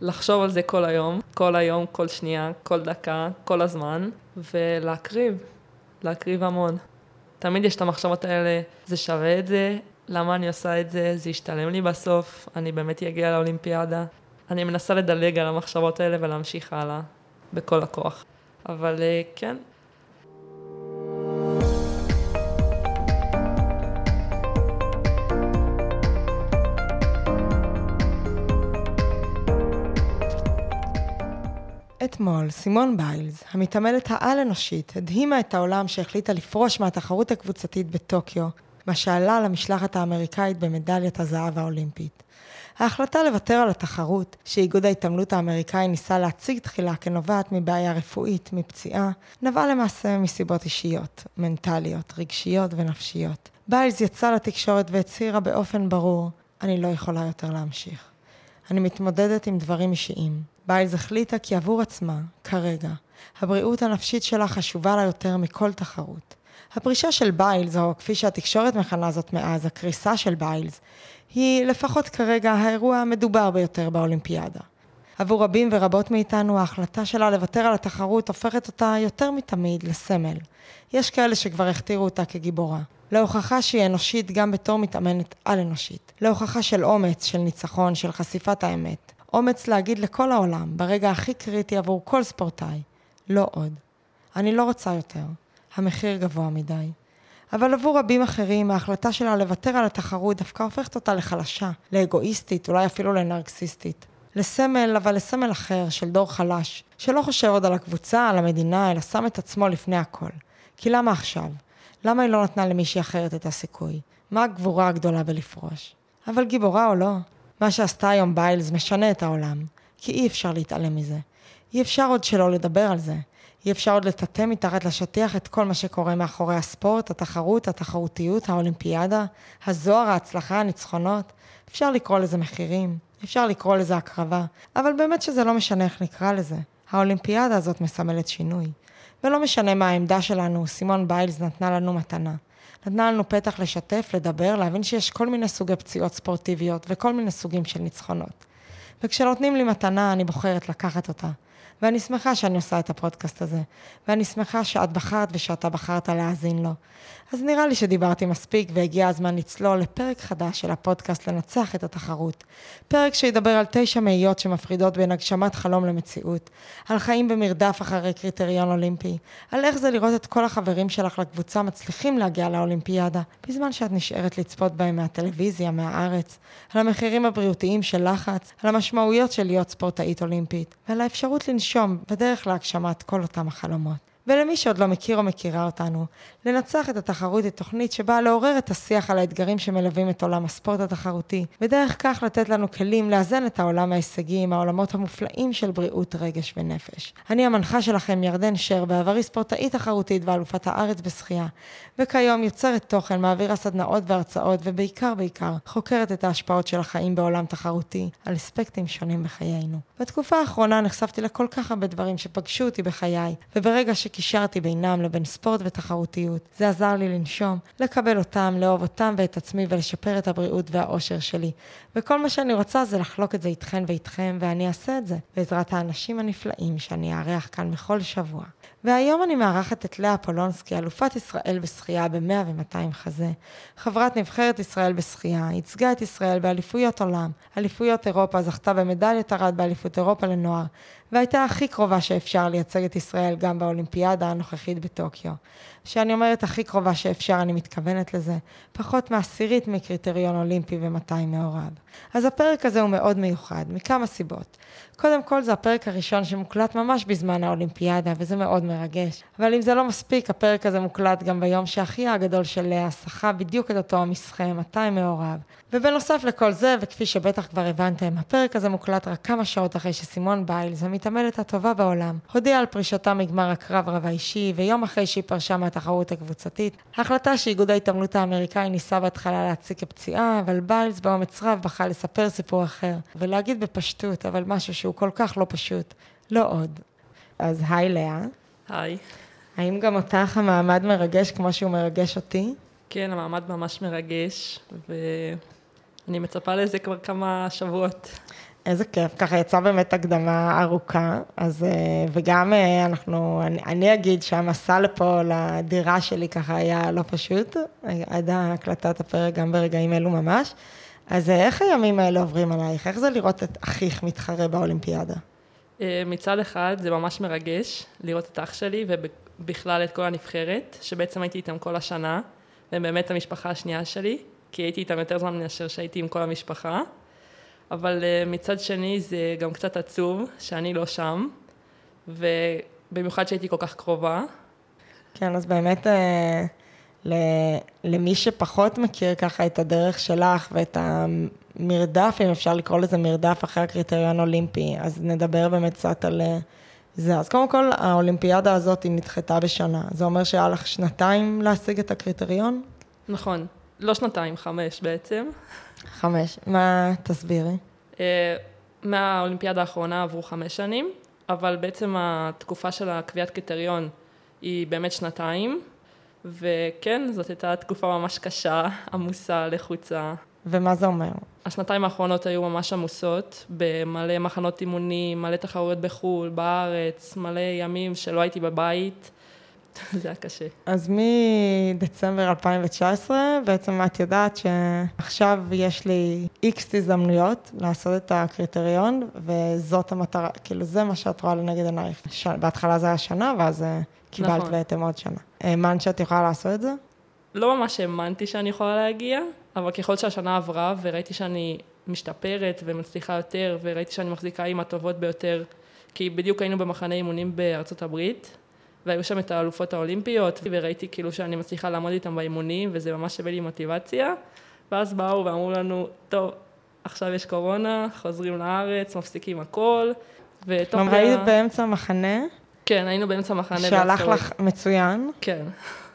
לחשוב על זה כל היום, כל היום, כל שנייה, כל דקה, כל הזמן, ולהקריב, להקריב המון. תמיד יש את המחשבות האלה, זה שווה את זה, למה אני עושה את זה, זה ישתלם לי בסוף, אני באמת אגיע לאולימפיאדה. אני מנסה לדלג על המחשבות האלה ולהמשיך הלאה בכל הכוח. אבל אה, כן, אתמול, סימון ביילס, המתעמלת העל-אנושית, הדהימה את העולם שהחליטה לפרוש מהתחרות הקבוצתית בטוקיו, מה שעלה למשלחת האמריקאית במדליית הזהב האולימפית. ההחלטה לוותר על התחרות, שאיגוד ההתעמלות האמריקאי ניסה להציג תחילה כנובעת מבעיה רפואית, מפציעה, נבעה למעשה מסיבות אישיות, מנטליות, רגשיות ונפשיות. ביילס יצא לתקשורת והצהירה באופן ברור, אני לא יכולה יותר להמשיך. אני מתמודדת עם דברים אישיים. ביילס החליטה כי עבור עצמה, כרגע, הבריאות הנפשית שלה חשובה לה יותר מכל תחרות. הפרישה של ביילס, או כפי שהתקשורת מכנה זאת מאז, הקריסה של ביילס, היא לפחות כרגע האירוע המדובר ביותר באולימפיאדה. עבור רבים ורבות מאיתנו, ההחלטה שלה לוותר על התחרות הופכת אותה יותר מתמיד לסמל. יש כאלה שכבר הכתירו אותה כגיבורה. להוכחה שהיא אנושית גם בתור מתאמנת על-אנושית. להוכחה של אומץ, של ניצחון, של חשיפת האמת. אומץ להגיד לכל העולם, ברגע הכי קריטי עבור כל ספורטאי, לא עוד. אני לא רוצה יותר. המחיר גבוה מדי. אבל עבור רבים אחרים, ההחלטה שלה לוותר על התחרות דווקא הופכת אותה לחלשה, לאגואיסטית, אולי אפילו לנרקסיסטית. לסמל, אבל לסמל אחר, של דור חלש, שלא חושב עוד על הקבוצה, על המדינה, אלא שם את עצמו לפני הכל. כי למה עכשיו? למה היא לא נתנה למישהי אחרת את הסיכוי? מה הגבורה הגדולה בלפרוש? אבל גיבורה או לא, מה שעשתה היום ביילס משנה את העולם, כי אי אפשר להתעלם מזה. אי אפשר עוד שלא לדבר על זה. אי אפשר עוד לטאטא מתחת לשטיח את כל מה שקורה מאחורי הספורט, התחרות, התחרותיות, האולימפיאדה, הזוהר, ההצלחה, הניצחונות. אפשר לקרוא לזה מחירים, אפשר לקרוא לזה הקרבה, אבל באמת שזה לא משנה איך נקרא לזה. האולימפיאדה הזאת מסמלת שינוי. ולא משנה מה העמדה שלנו, סימון ביילס נתנה לנו מתנה. נתנה לנו פתח לשתף, לדבר, להבין שיש כל מיני סוגי פציעות ספורטיביות וכל מיני סוגים של ניצחונות. וכשנותנים לי מתנה, אני בוחרת לקחת אותה. ואני שמחה שאני עושה את הפודקאסט הזה, ואני שמחה שאת בחרת ושאתה בחרת להאזין לו. אז נראה לי שדיברתי מספיק והגיע הזמן לצלול לפרק חדש של הפודקאסט לנצח את התחרות. פרק שידבר על תשע מאיות שמפרידות בין הגשמת חלום למציאות, על חיים במרדף אחרי קריטריון אולימפי, על איך זה לראות את כל החברים שלך לקבוצה מצליחים להגיע לאולימפיאדה, בזמן שאת נשארת לצפות בהם מהטלוויזיה, מהארץ, על המחירים הבריאותיים של לחץ, על המשמעויות של להיות ספורטאית אולימפית, ועל האפשרות לנשום בדרך להגשמת כל אותם החלומות. ולמי שעוד לא מכיר או מכירה אותנו, לנצח את התחרות היא תוכנית שבאה לעורר את השיח על האתגרים שמלווים את עולם הספורט התחרותי, ודרך כך לתת לנו כלים לאזן את העולם ההישגי עם העולמות המופלאים של בריאות, רגש ונפש. אני המנחה שלכם ירדן שר, בעברי ספורטאית תחרותית ואלופת הארץ בשחייה, וכיום יוצרת תוכן, מעבירה סדנאות והרצאות, ובעיקר בעיקר חוקרת את ההשפעות של החיים בעולם תחרותי על אספקטים שונים בחיינו. בתקופה האחרונה נחשפתי לכל כך הרבה דברים שפגשו אותי בחיי, וברגע שקישרתי בינם לבין ספורט ותחרותיות, זה עזר לי לנשום, לקבל אותם, לאהוב אותם ואת עצמי ולשפר את הבריאות והאושר שלי. וכל מה שאני רוצה זה לחלוק את זה איתכן ואיתכם, ואני אעשה את זה בעזרת האנשים הנפלאים שאני אארח כאן בכל שבוע. והיום אני מארחת את לאה פולונסקי, אלופת ישראל בשחייה ב-100 ו-200 חזה, חברת נבחרת ישראל בשחייה, ייצגה את ישראל באליפויות עולם, אליפויות אירופה, זכתה במדליית ארד באליפות אירופה לנוער, והייתה הכי קרובה שאפשר לייצג את ישראל גם באולימפיאדה הנוכחית בטוקיו. כשאני אומרת הכי קרובה שאפשר, אני מתכוונת לזה. פחות מעשירית מקריטריון אולימפי ו-200 מעורב. אז הפרק הזה הוא מאוד מיוחד, מכמה סיבות. קודם כל, זה הפרק הראשון שמוקלט ממש בזמן האולימפיאדה, וזה מאוד מרגש. אבל אם זה לא מספיק, הפרק הזה מוקלט גם ביום שאחיה הגדול של לאה שחה בדיוק את אותו המסחה, 200 מעורב. ובנוסף לכל זה, וכפי שבטח כבר הבנתם, הפרק הזה מוקלט רק כמה שעות אחרי שסימון ביילס, המתעמלת הטובה בעולם, הודיעה על פרישתה מגמר הקרב רב האישי, ויום אחרי שהיא פרשה מהתחרות הקבוצתית, החלטה שאיגוד ההתעמלות האמריקאי ניסה בהתחלה להציג כפציעה, אבל ביילס באומץ רב בחר לספר סיפור אחר, ולהגיד בפשטות, אבל משהו שהוא כל כך לא פשוט, לא עוד. אז היי לאה. היי. האם גם אותך המעמד מרגש כמו שהוא מרגש אותי? כן, המעמד ממש מרגש, ואני מצפה לזה כבר כמה שבועות. איזה כיף, ככה יצאה באמת הקדמה ארוכה, אז אה, וגם אה, אנחנו, אני, אני אגיד שהמסע לפה לדירה שלי ככה היה לא פשוט, עד הקלטת הפרק גם ברגעים אלו ממש. אז אה, איך הימים האלה עוברים עלייך? איך זה לראות את אחיך מתחרה באולימפיאדה? מצד אחד זה ממש מרגש לראות את אח שלי ובכלל את כל הנבחרת, שבעצם הייתי איתם כל השנה, והם באמת המשפחה השנייה שלי, כי הייתי איתם יותר זמן מאשר שהייתי עם כל המשפחה. אבל אה, מצד שני זה גם קצת עצוב שאני לא שם, ובמיוחד שהייתי כל כך קרובה. כן, אז באמת אה, למי שפחות מכיר ככה את הדרך שלך ואת המרדף, אם אפשר לקרוא לזה מרדף אחרי הקריטריון האולימפי, אז נדבר באמת קצת על אה, זה. אז קודם כל, האולימפיאדה הזאת היא נדחתה בשנה. זה אומר שהיה לך שנתיים להשיג את הקריטריון? נכון. לא שנתיים, חמש בעצם. חמש. מה, תסבירי. אה, מהאולימפיאדה האחרונה עברו חמש שנים, אבל בעצם התקופה של הקביעת קריטריון היא באמת שנתיים, וכן, זאת הייתה תקופה ממש קשה, עמוסה, לחוצה. ומה זה אומר? השנתיים האחרונות היו ממש עמוסות, במלא מחנות אימונים, מלא תחרויות בחו"ל, בארץ, מלא ימים שלא הייתי בבית. זה היה קשה. אז מדצמבר 2019, בעצם את יודעת שעכשיו יש לי איקס הזדמנויות לעשות את הקריטריון, וזאת המטרה, כאילו זה מה שאת רואה לנגד עינייך. ש... בהתחלה זה היה שנה, ואז אה, קיבלת נכון. בעצם עוד שנה. האמנת שאת יכולה לעשות את זה? לא ממש האמנתי שאני יכולה להגיע, אבל ככל שהשנה עברה וראיתי שאני משתפרת ומצליחה יותר, וראיתי שאני מחזיקה עם הטובות ביותר, כי בדיוק היינו במחנה אימונים בארצות הברית, והיו שם את האלופות האולימפיות, וראיתי כאילו שאני מצליחה לעמוד איתם באימונים, וזה ממש הביא לי מוטיבציה. ואז באו ואמרו לנו, טוב, עכשיו יש קורונה, חוזרים לארץ, מפסיקים הכל, ותוך כדי... היית באמצע המחנה? כן, היינו באמצע המחנה. שהלך לך מצוין? כן.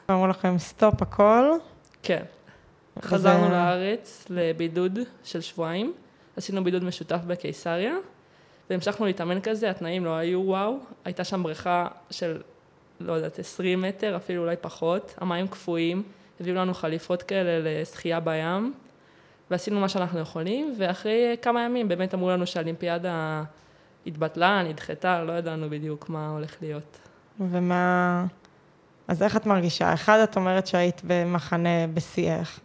אמרו לכם, סטופ הכל? כן. חזרנו לארץ לבידוד של שבועיים, עשינו בידוד משותף בקיסריה, והמשכנו להתאמן כזה, התנאים לא היו וואו, הייתה שם בריכה של לא יודעת, 20 מטר, אפילו אולי פחות, המים קפואים, הביאו לנו חליפות כאלה לשחייה בים, ועשינו מה שאנחנו יכולים, ואחרי כמה ימים באמת אמרו לנו שהאולימפיאדה התבטלה, נדחתה, לא ידענו בדיוק מה הולך להיות. ומה... אז איך את מרגישה? אחד, את אומרת שהיית במחנה בשיאך,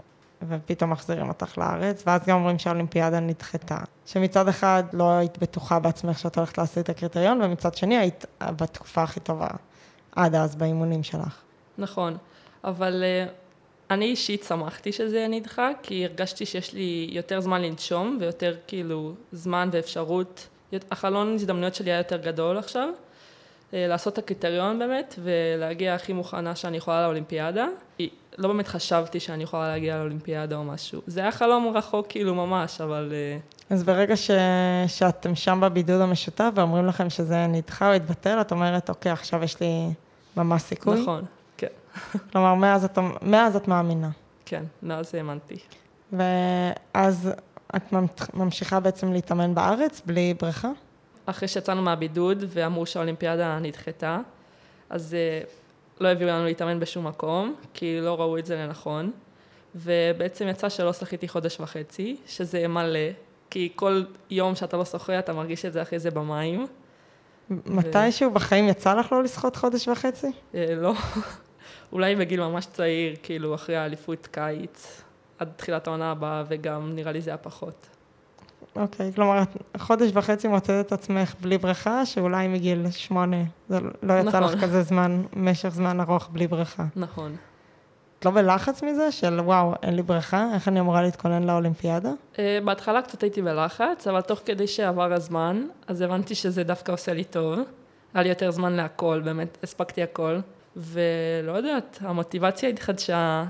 ופתאום מחזירים אותך לארץ, ואז גם אומרים שהאולימפיאדה נדחתה. שמצד אחד לא היית בטוחה בעצמך שאת הולכת לעשות את הקריטריון, ומצד שני היית בתקופה הכי טובה עד אז באימונים שלך. נכון, אבל uh, אני אישית שמחתי שזה נדחה, כי הרגשתי שיש לי יותר זמן לנשום ויותר כאילו זמן ואפשרות, החלון הזדמנויות שלי היה יותר גדול עכשיו, לעשות את הקריטריון באמת ולהגיע הכי מוכנה שאני יכולה לאולימפיאדה. לא באמת חשבתי שאני יכולה להגיע לאולימפיאדה או משהו. זה היה חלום רחוק כאילו ממש, אבל... Uh, אז ברגע ש... שאתם שם בבידוד המשותף ואומרים לכם שזה נדחה או התבטל, את אומרת, אוקיי, עכשיו יש לי ממש סיכוי? נכון, כן. כלומר, מאז את, מאז את מאמינה. כן, מאז האמנתי. ואז את ממשיכה בעצם להתאמן בארץ בלי בריכה? אחרי שיצאנו מהבידוד ואמרו שהאולימפיאדה נדחתה, אז אה, לא הביאו לנו להתאמן בשום מקום, כי לא ראו את זה לנכון. ובעצם יצא שלא שחיתי חודש וחצי, שזה מלא, כי כל יום שאתה לא שוחה אתה מרגיש את זה אחרי זה במים. מתישהו בחיים יצא לך לא לשחות חודש וחצי? אה, לא. אולי בגיל ממש צעיר, כאילו אחרי האליפות קיץ, עד תחילת העונה הבאה, וגם נראה לי זה היה פחות. אוקיי, כלומר, חודש וחצי מוצאת את עצמך בלי בריכה, שאולי מגיל שמונה, זה לא יצא נכון. לך כזה זמן, משך זמן ארוך בלי בריכה. נכון. את לא בלחץ מזה של וואו, אין לי בריכה, איך אני אמורה להתכונן לאולימפיאדה? Uh, בהתחלה קצת הייתי בלחץ, אבל תוך כדי שעבר הזמן, אז הבנתי שזה דווקא עושה לי טוב. היה לי יותר זמן להכל, באמת, הספקתי הכל. ולא יודעת, המוטיבציה התחדשה,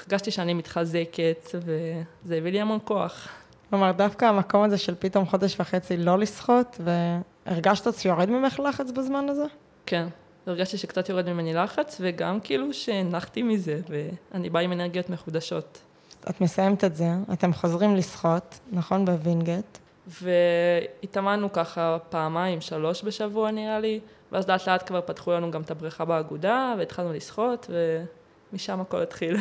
הרגשתי שאני מתחזקת, וזה הביא לי המון כוח. כלומר, דווקא המקום הזה של פתאום חודש וחצי לא לשחות, והרגשת שיורד ממך לחץ בזמן הזה? כן, הרגשתי שקצת יורד ממני לחץ, וגם כאילו שהנחתי מזה, ואני באה עם אנרגיות מחודשות. את מסיימת את זה, אתם חוזרים לשחות, נכון? בווינגייט. והתאמנו ככה פעמיים, שלוש בשבוע נראה לי, ואז לאט לאט כבר פתחו לנו גם את הבריכה באגודה, והתחלנו לשחות, ומשם הכל התחיל.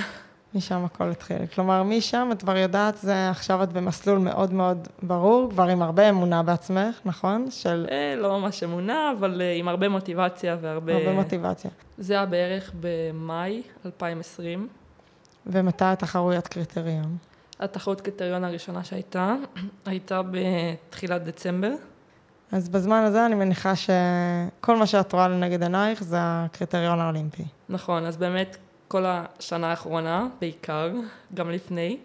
משם הכל התחיל. כלומר, משם את כבר יודעת, זה עכשיו את במסלול מאוד מאוד ברור, כבר עם הרבה אמונה בעצמך, נכון? של... אה, לא ממש אמונה, אבל אה, עם הרבה מוטיבציה והרבה... הרבה מוטיבציה. זה היה בערך במאי 2020. ומתי התחרויות קריטריון? התחרות קריטריון הראשונה שהייתה, הייתה בתחילת דצמבר. אז בזמן הזה אני מניחה שכל מה שאת רואה לנגד עינייך זה הקריטריון האולימפי. נכון, אז באמת כל השנה האחרונה, בעיקר, גם לפני,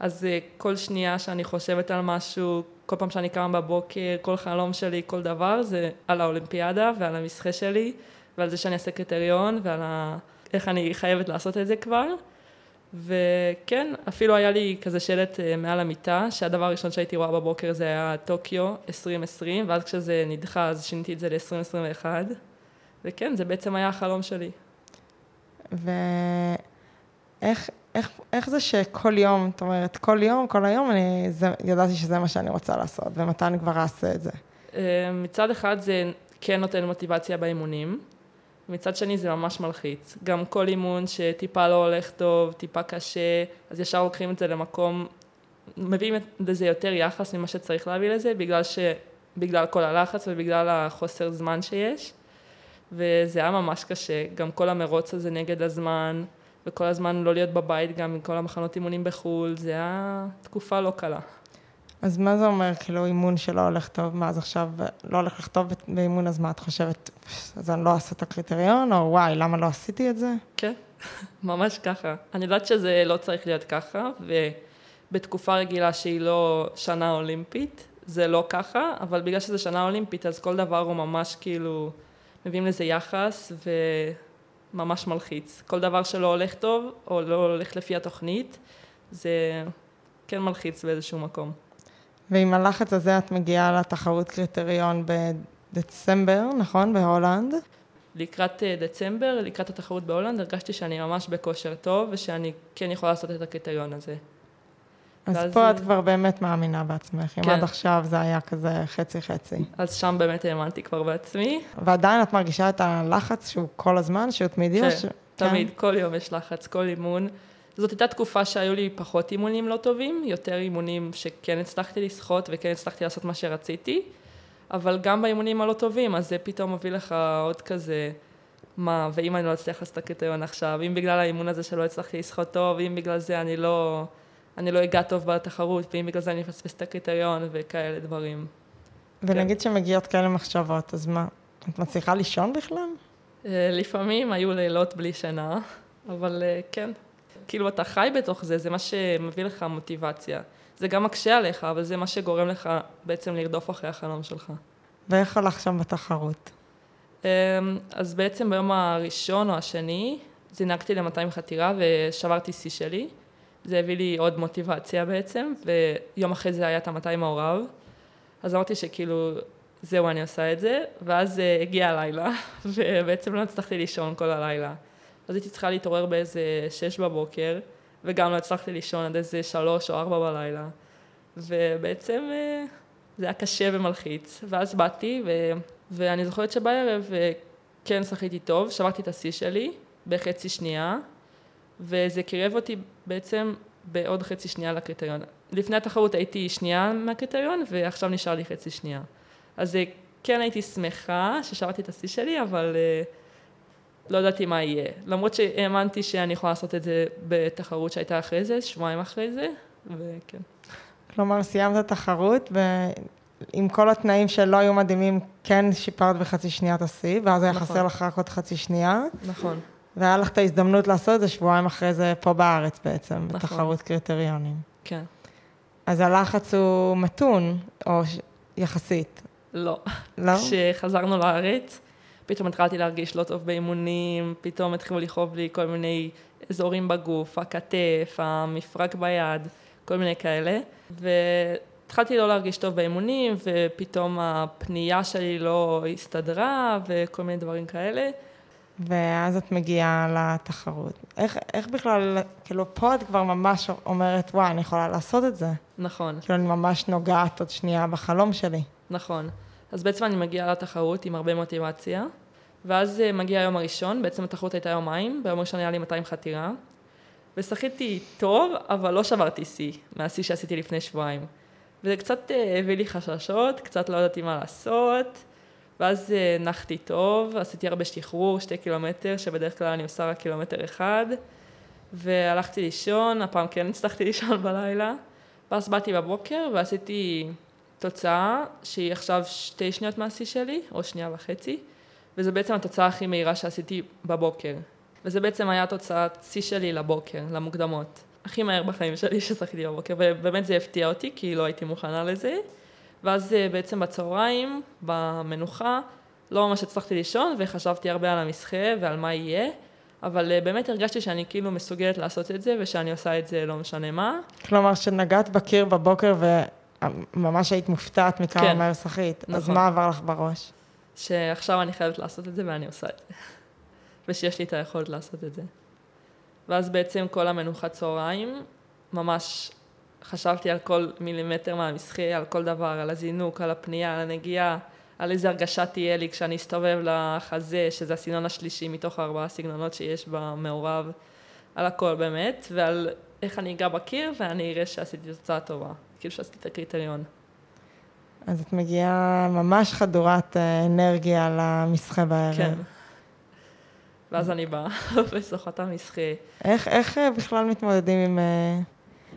אז אה, כל שנייה שאני חושבת על משהו, כל פעם שאני קמה בבוקר, כל חלום שלי, כל דבר, זה על האולימפיאדה ועל המסחה שלי, ועל זה שאני אעשה קריטריון, ועל ה... איך אני חייבת לעשות את זה כבר. וכן, אפילו היה לי כזה שלט אה, מעל המיטה, שהדבר הראשון שהייתי רואה בבוקר זה היה טוקיו 2020, ואז כשזה נדחה אז שיניתי את זה ל-2021, וכן, זה בעצם היה החלום שלי. ואיך איך, איך זה שכל יום, זאת אומרת, כל יום, כל היום, אני זה, ידעתי שזה מה שאני רוצה לעשות, ומתי אני כבר אעשה את זה? אה, מצד אחד זה כן נותן מוטיבציה באימונים, מצד שני זה ממש מלחיץ. גם כל אימון שטיפה לא הולך טוב, טיפה קשה, אז ישר לוקחים את זה למקום, מביאים לזה יותר יחס ממה שצריך להביא לזה, בגלל, ש... בגלל כל הלחץ ובגלל החוסר זמן שיש. וזה היה ממש קשה, גם כל המרוץ הזה נגד הזמן, וכל הזמן לא להיות בבית גם עם כל המחנות אימונים בחו"ל, זה היה תקופה לא קלה. אז מה זה אומר, כאילו, אימון שלא הולך טוב, מה אז עכשיו לא הולך לך טוב באימון, אז מה את חושבת, אז אני לא אעשה את הקריטריון, או וואי, למה לא עשיתי את זה? כן, ממש ככה. אני יודעת שזה לא צריך להיות ככה, ובתקופה רגילה שהיא לא שנה אולימפית, זה לא ככה, אבל בגלל שזה שנה אולימפית, אז כל דבר הוא ממש כאילו, מביאים לזה יחס, וממש מלחיץ. כל דבר שלא הולך טוב, או לא הולך לפי התוכנית, זה כן מלחיץ באיזשהו מקום. ועם הלחץ הזה את מגיעה לתחרות קריטריון בדצמבר, נכון? בהולנד? לקראת אה, דצמבר, לקראת התחרות בהולנד, הרגשתי שאני ממש בכושר טוב ושאני כן יכולה לעשות את הקריטריון הזה. אז ואז... פה את כבר באמת מאמינה בעצמך, כן. אם עד עכשיו זה היה כזה חצי-חצי. אז שם באמת האמנתי כבר בעצמי. ועדיין את מרגישה את הלחץ שהוא כל הזמן, שהוא תמידי? כן, ש... תמיד, כן? כל יום יש לחץ, כל אימון. זאת הייתה תקופה שהיו לי פחות אימונים לא טובים, יותר אימונים שכן הצלחתי לשחות וכן הצלחתי לעשות מה שרציתי, אבל גם באימונים הלא טובים, אז זה פתאום מביא לך עוד כזה, מה, ואם אני לא אצליח לעשות את הקריטריון עכשיו, אם בגלל האימון הזה שלא הצלחתי לשחות טוב, אם בגלל זה אני לא, אני לא אגע טוב בתחרות, ואם בגלל זה אני אפספס את הקריטריון וכאלה דברים. ונגיד כן. שמגיעות כאלה מחשבות, אז מה, את מצליחה לישון בכלל? אה, לפעמים היו לילות בלי שינה, אבל אה, כן, כאילו אתה חי בתוך זה, זה מה שמביא לך מוטיבציה. זה גם מקשה עליך, אבל זה מה שגורם לך בעצם לרדוף אחרי החלום שלך. ואיך הלך שם בתחרות? אמ, אז בעצם ביום הראשון או השני, זינקתי ל-200 חתירה ושברתי שיא שלי. זה הביא לי עוד מוטיבציה בעצם, ויום אחרי זה היה את ה-200 מעורב. אז אמרתי שכאילו, זהו, אני עושה את זה, ואז uh, הגיע הלילה, ובעצם לא הצלחתי לישון כל הלילה. אז הייתי צריכה להתעורר באיזה שש בבוקר, וגם לא הצלחתי לישון עד איזה שלוש או ארבע בלילה. ובעצם אה, זה היה קשה ומלחיץ. ואז באתי, ו... ואני זוכרת שבערב אה, כן שחיתי טוב, שברתי את השיא שלי בחצי שנייה, וזה קירב אותי בעצם בעוד חצי שנייה לקריטריון. לפני התחרות הייתי שנייה מהקריטריון, ועכשיו נשאר לי חצי שנייה. אז אה, כן הייתי שמחה ששברתי את השיא שלי, אבל לא ידעתי מה יהיה. למרות שהאמנתי שאני יכולה לעשות את זה בתחרות שהייתה אחרי זה, שבועיים אחרי זה, וכן. כלומר, סיימת תחרות, ועם כל התנאים שלא היו מדהימים, כן שיפרת בחצי שנייה את השיא, ואז היה נכון. חסר לך רק עוד חצי שנייה. נכון. והיה לך את ההזדמנות לעשות את זה שבועיים אחרי זה פה בארץ בעצם, נכון. בתחרות קריטריונים. כן. אז הלחץ הוא מתון, או יחסית. לא. לא? כשחזרנו לארץ, פתאום התחלתי להרגיש לא טוב באימונים, פתאום התחילו לכאוב לי כל מיני אזורים בגוף, הכתף, המפרק ביד, כל מיני כאלה. והתחלתי לא להרגיש טוב באימונים, ופתאום הפנייה שלי לא הסתדרה, וכל מיני דברים כאלה. ואז את מגיעה לתחרות. איך, איך בכלל, כאילו, פה את כבר ממש אומרת, וואי, אני יכולה לעשות את זה. נכון. כאילו, אני ממש נוגעת עוד שנייה בחלום שלי. נכון. אז בעצם אני מגיעה לתחרות עם הרבה מוטיבציה, ואז אה, מגיע היום הראשון, בעצם התחרות הייתה יומיים, ביום הראשון היה לי 200 חתירה, ושחיתי טוב, אבל לא שברתי שיא, מהשיא שעשיתי לפני שבועיים. וזה קצת אה, הביא לי חששות, קצת לא ידעתי מה לעשות, ואז אה, נחתי טוב, עשיתי הרבה שחרור, שתי קילומטר, שבדרך כלל אני עושה רק קילומטר אחד, והלכתי לישון, הפעם כן הצלחתי לישון בלילה, ואז באתי בבוקר ועשיתי תוצאה שהיא עכשיו שתי שניות מהשיא שלי, או שנייה וחצי, וזו בעצם התוצאה הכי מהירה שעשיתי בבוקר. וזה בעצם היה תוצאת שיא שלי לבוקר, למוקדמות. הכי מהר בחיים שלי ששחקתי בבוקר, ובאמת זה הפתיע אותי, כי לא הייתי מוכנה לזה. ואז אה, בעצם בצהריים, במנוחה, לא ממש הצלחתי לישון, וחשבתי הרבה על המסחה ועל מה יהיה, אבל אה, באמת הרגשתי שאני כאילו מסוגלת לעשות את זה, ושאני עושה את זה לא משנה מה. כלומר, שנגעת בקיר בבוקר וממש היית מופתעת מכמה כן, מהר שחית, נכון. אז מה עבר לך בראש? שעכשיו אני חייבת לעשות את זה ואני עושה את זה. ושיש לי את היכולת לעשות את זה. ואז בעצם כל המנוחת צהריים, ממש חשבתי על כל מילימטר מהמסחה, על כל דבר, על הזינוק, על הפנייה, על הנגיעה, על איזה הרגשה תהיה לי כשאני אסתובב לחזה, שזה הסגנון השלישי מתוך הארבעה סגנונות שיש במעורב, על הכל באמת, ועל איך אני אגע בקיר ואני אראה שעשיתי תוצאה טובה, כאילו שעשיתי את הקריטריון. אז את מגיעה ממש חדורת אה, אנרגיה למסחה בערב. כן. ואז אני באה וסוחטה מסחה. איך, איך אה, בכלל מתמודדים עם...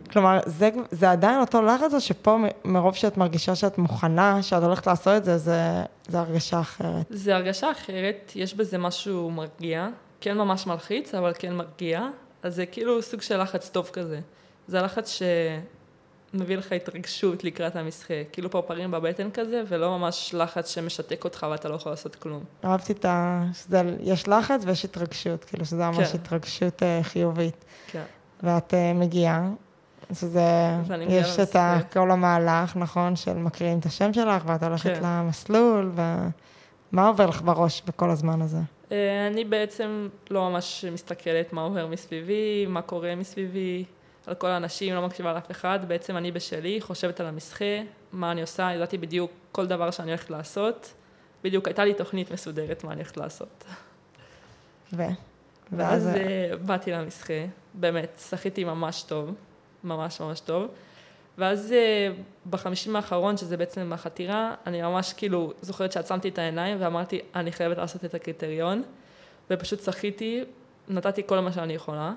אה, כלומר, זה, זה עדיין אותו לחץ, או שפה מרוב שאת מרגישה שאת מוכנה, שאת הולכת לעשות את זה, זה, זה הרגשה אחרת? זה הרגשה אחרת, יש בזה משהו מרגיע, כן ממש מלחיץ, אבל כן מרגיע, אז זה כאילו סוג של לחץ טוב כזה. זה לחץ ש... מביא לך התרגשות לקראת המשחה, כאילו פרפרים בבטן כזה, ולא ממש לחץ שמשתק אותך ואתה לא יכול לעשות כלום. אהבתי את ה... שזה, יש לחץ ויש התרגשות, כאילו שזה ממש כן. התרגשות uh, חיובית. כן. ואת uh, מגיעה, שזה, יש את ה, כל המהלך, נכון, של מקריאים את השם שלך, ואת הולכת כן. למסלול, ומה עובר לך בראש בכל הזמן הזה? אה, אני בעצם לא ממש מסתכלת מה עובר מסביבי, מה קורה מסביבי. על כל האנשים, לא מקשיבה לאף אחד, בעצם אני בשלי, חושבת על המסחה, מה אני עושה, ידעתי בדיוק כל דבר שאני הולכת לעשות, בדיוק הייתה לי תוכנית מסודרת מה אני הולכת לעשות. ו? ואז uh, באתי למסחה, באמת, שחיתי ממש טוב, ממש ממש טוב, ואז uh, בחמישים האחרון, שזה בעצם החתירה, אני ממש כאילו זוכרת שעצמתי את העיניים ואמרתי, אני חייבת לעשות את הקריטריון, ופשוט שחיתי, נתתי כל מה שאני יכולה.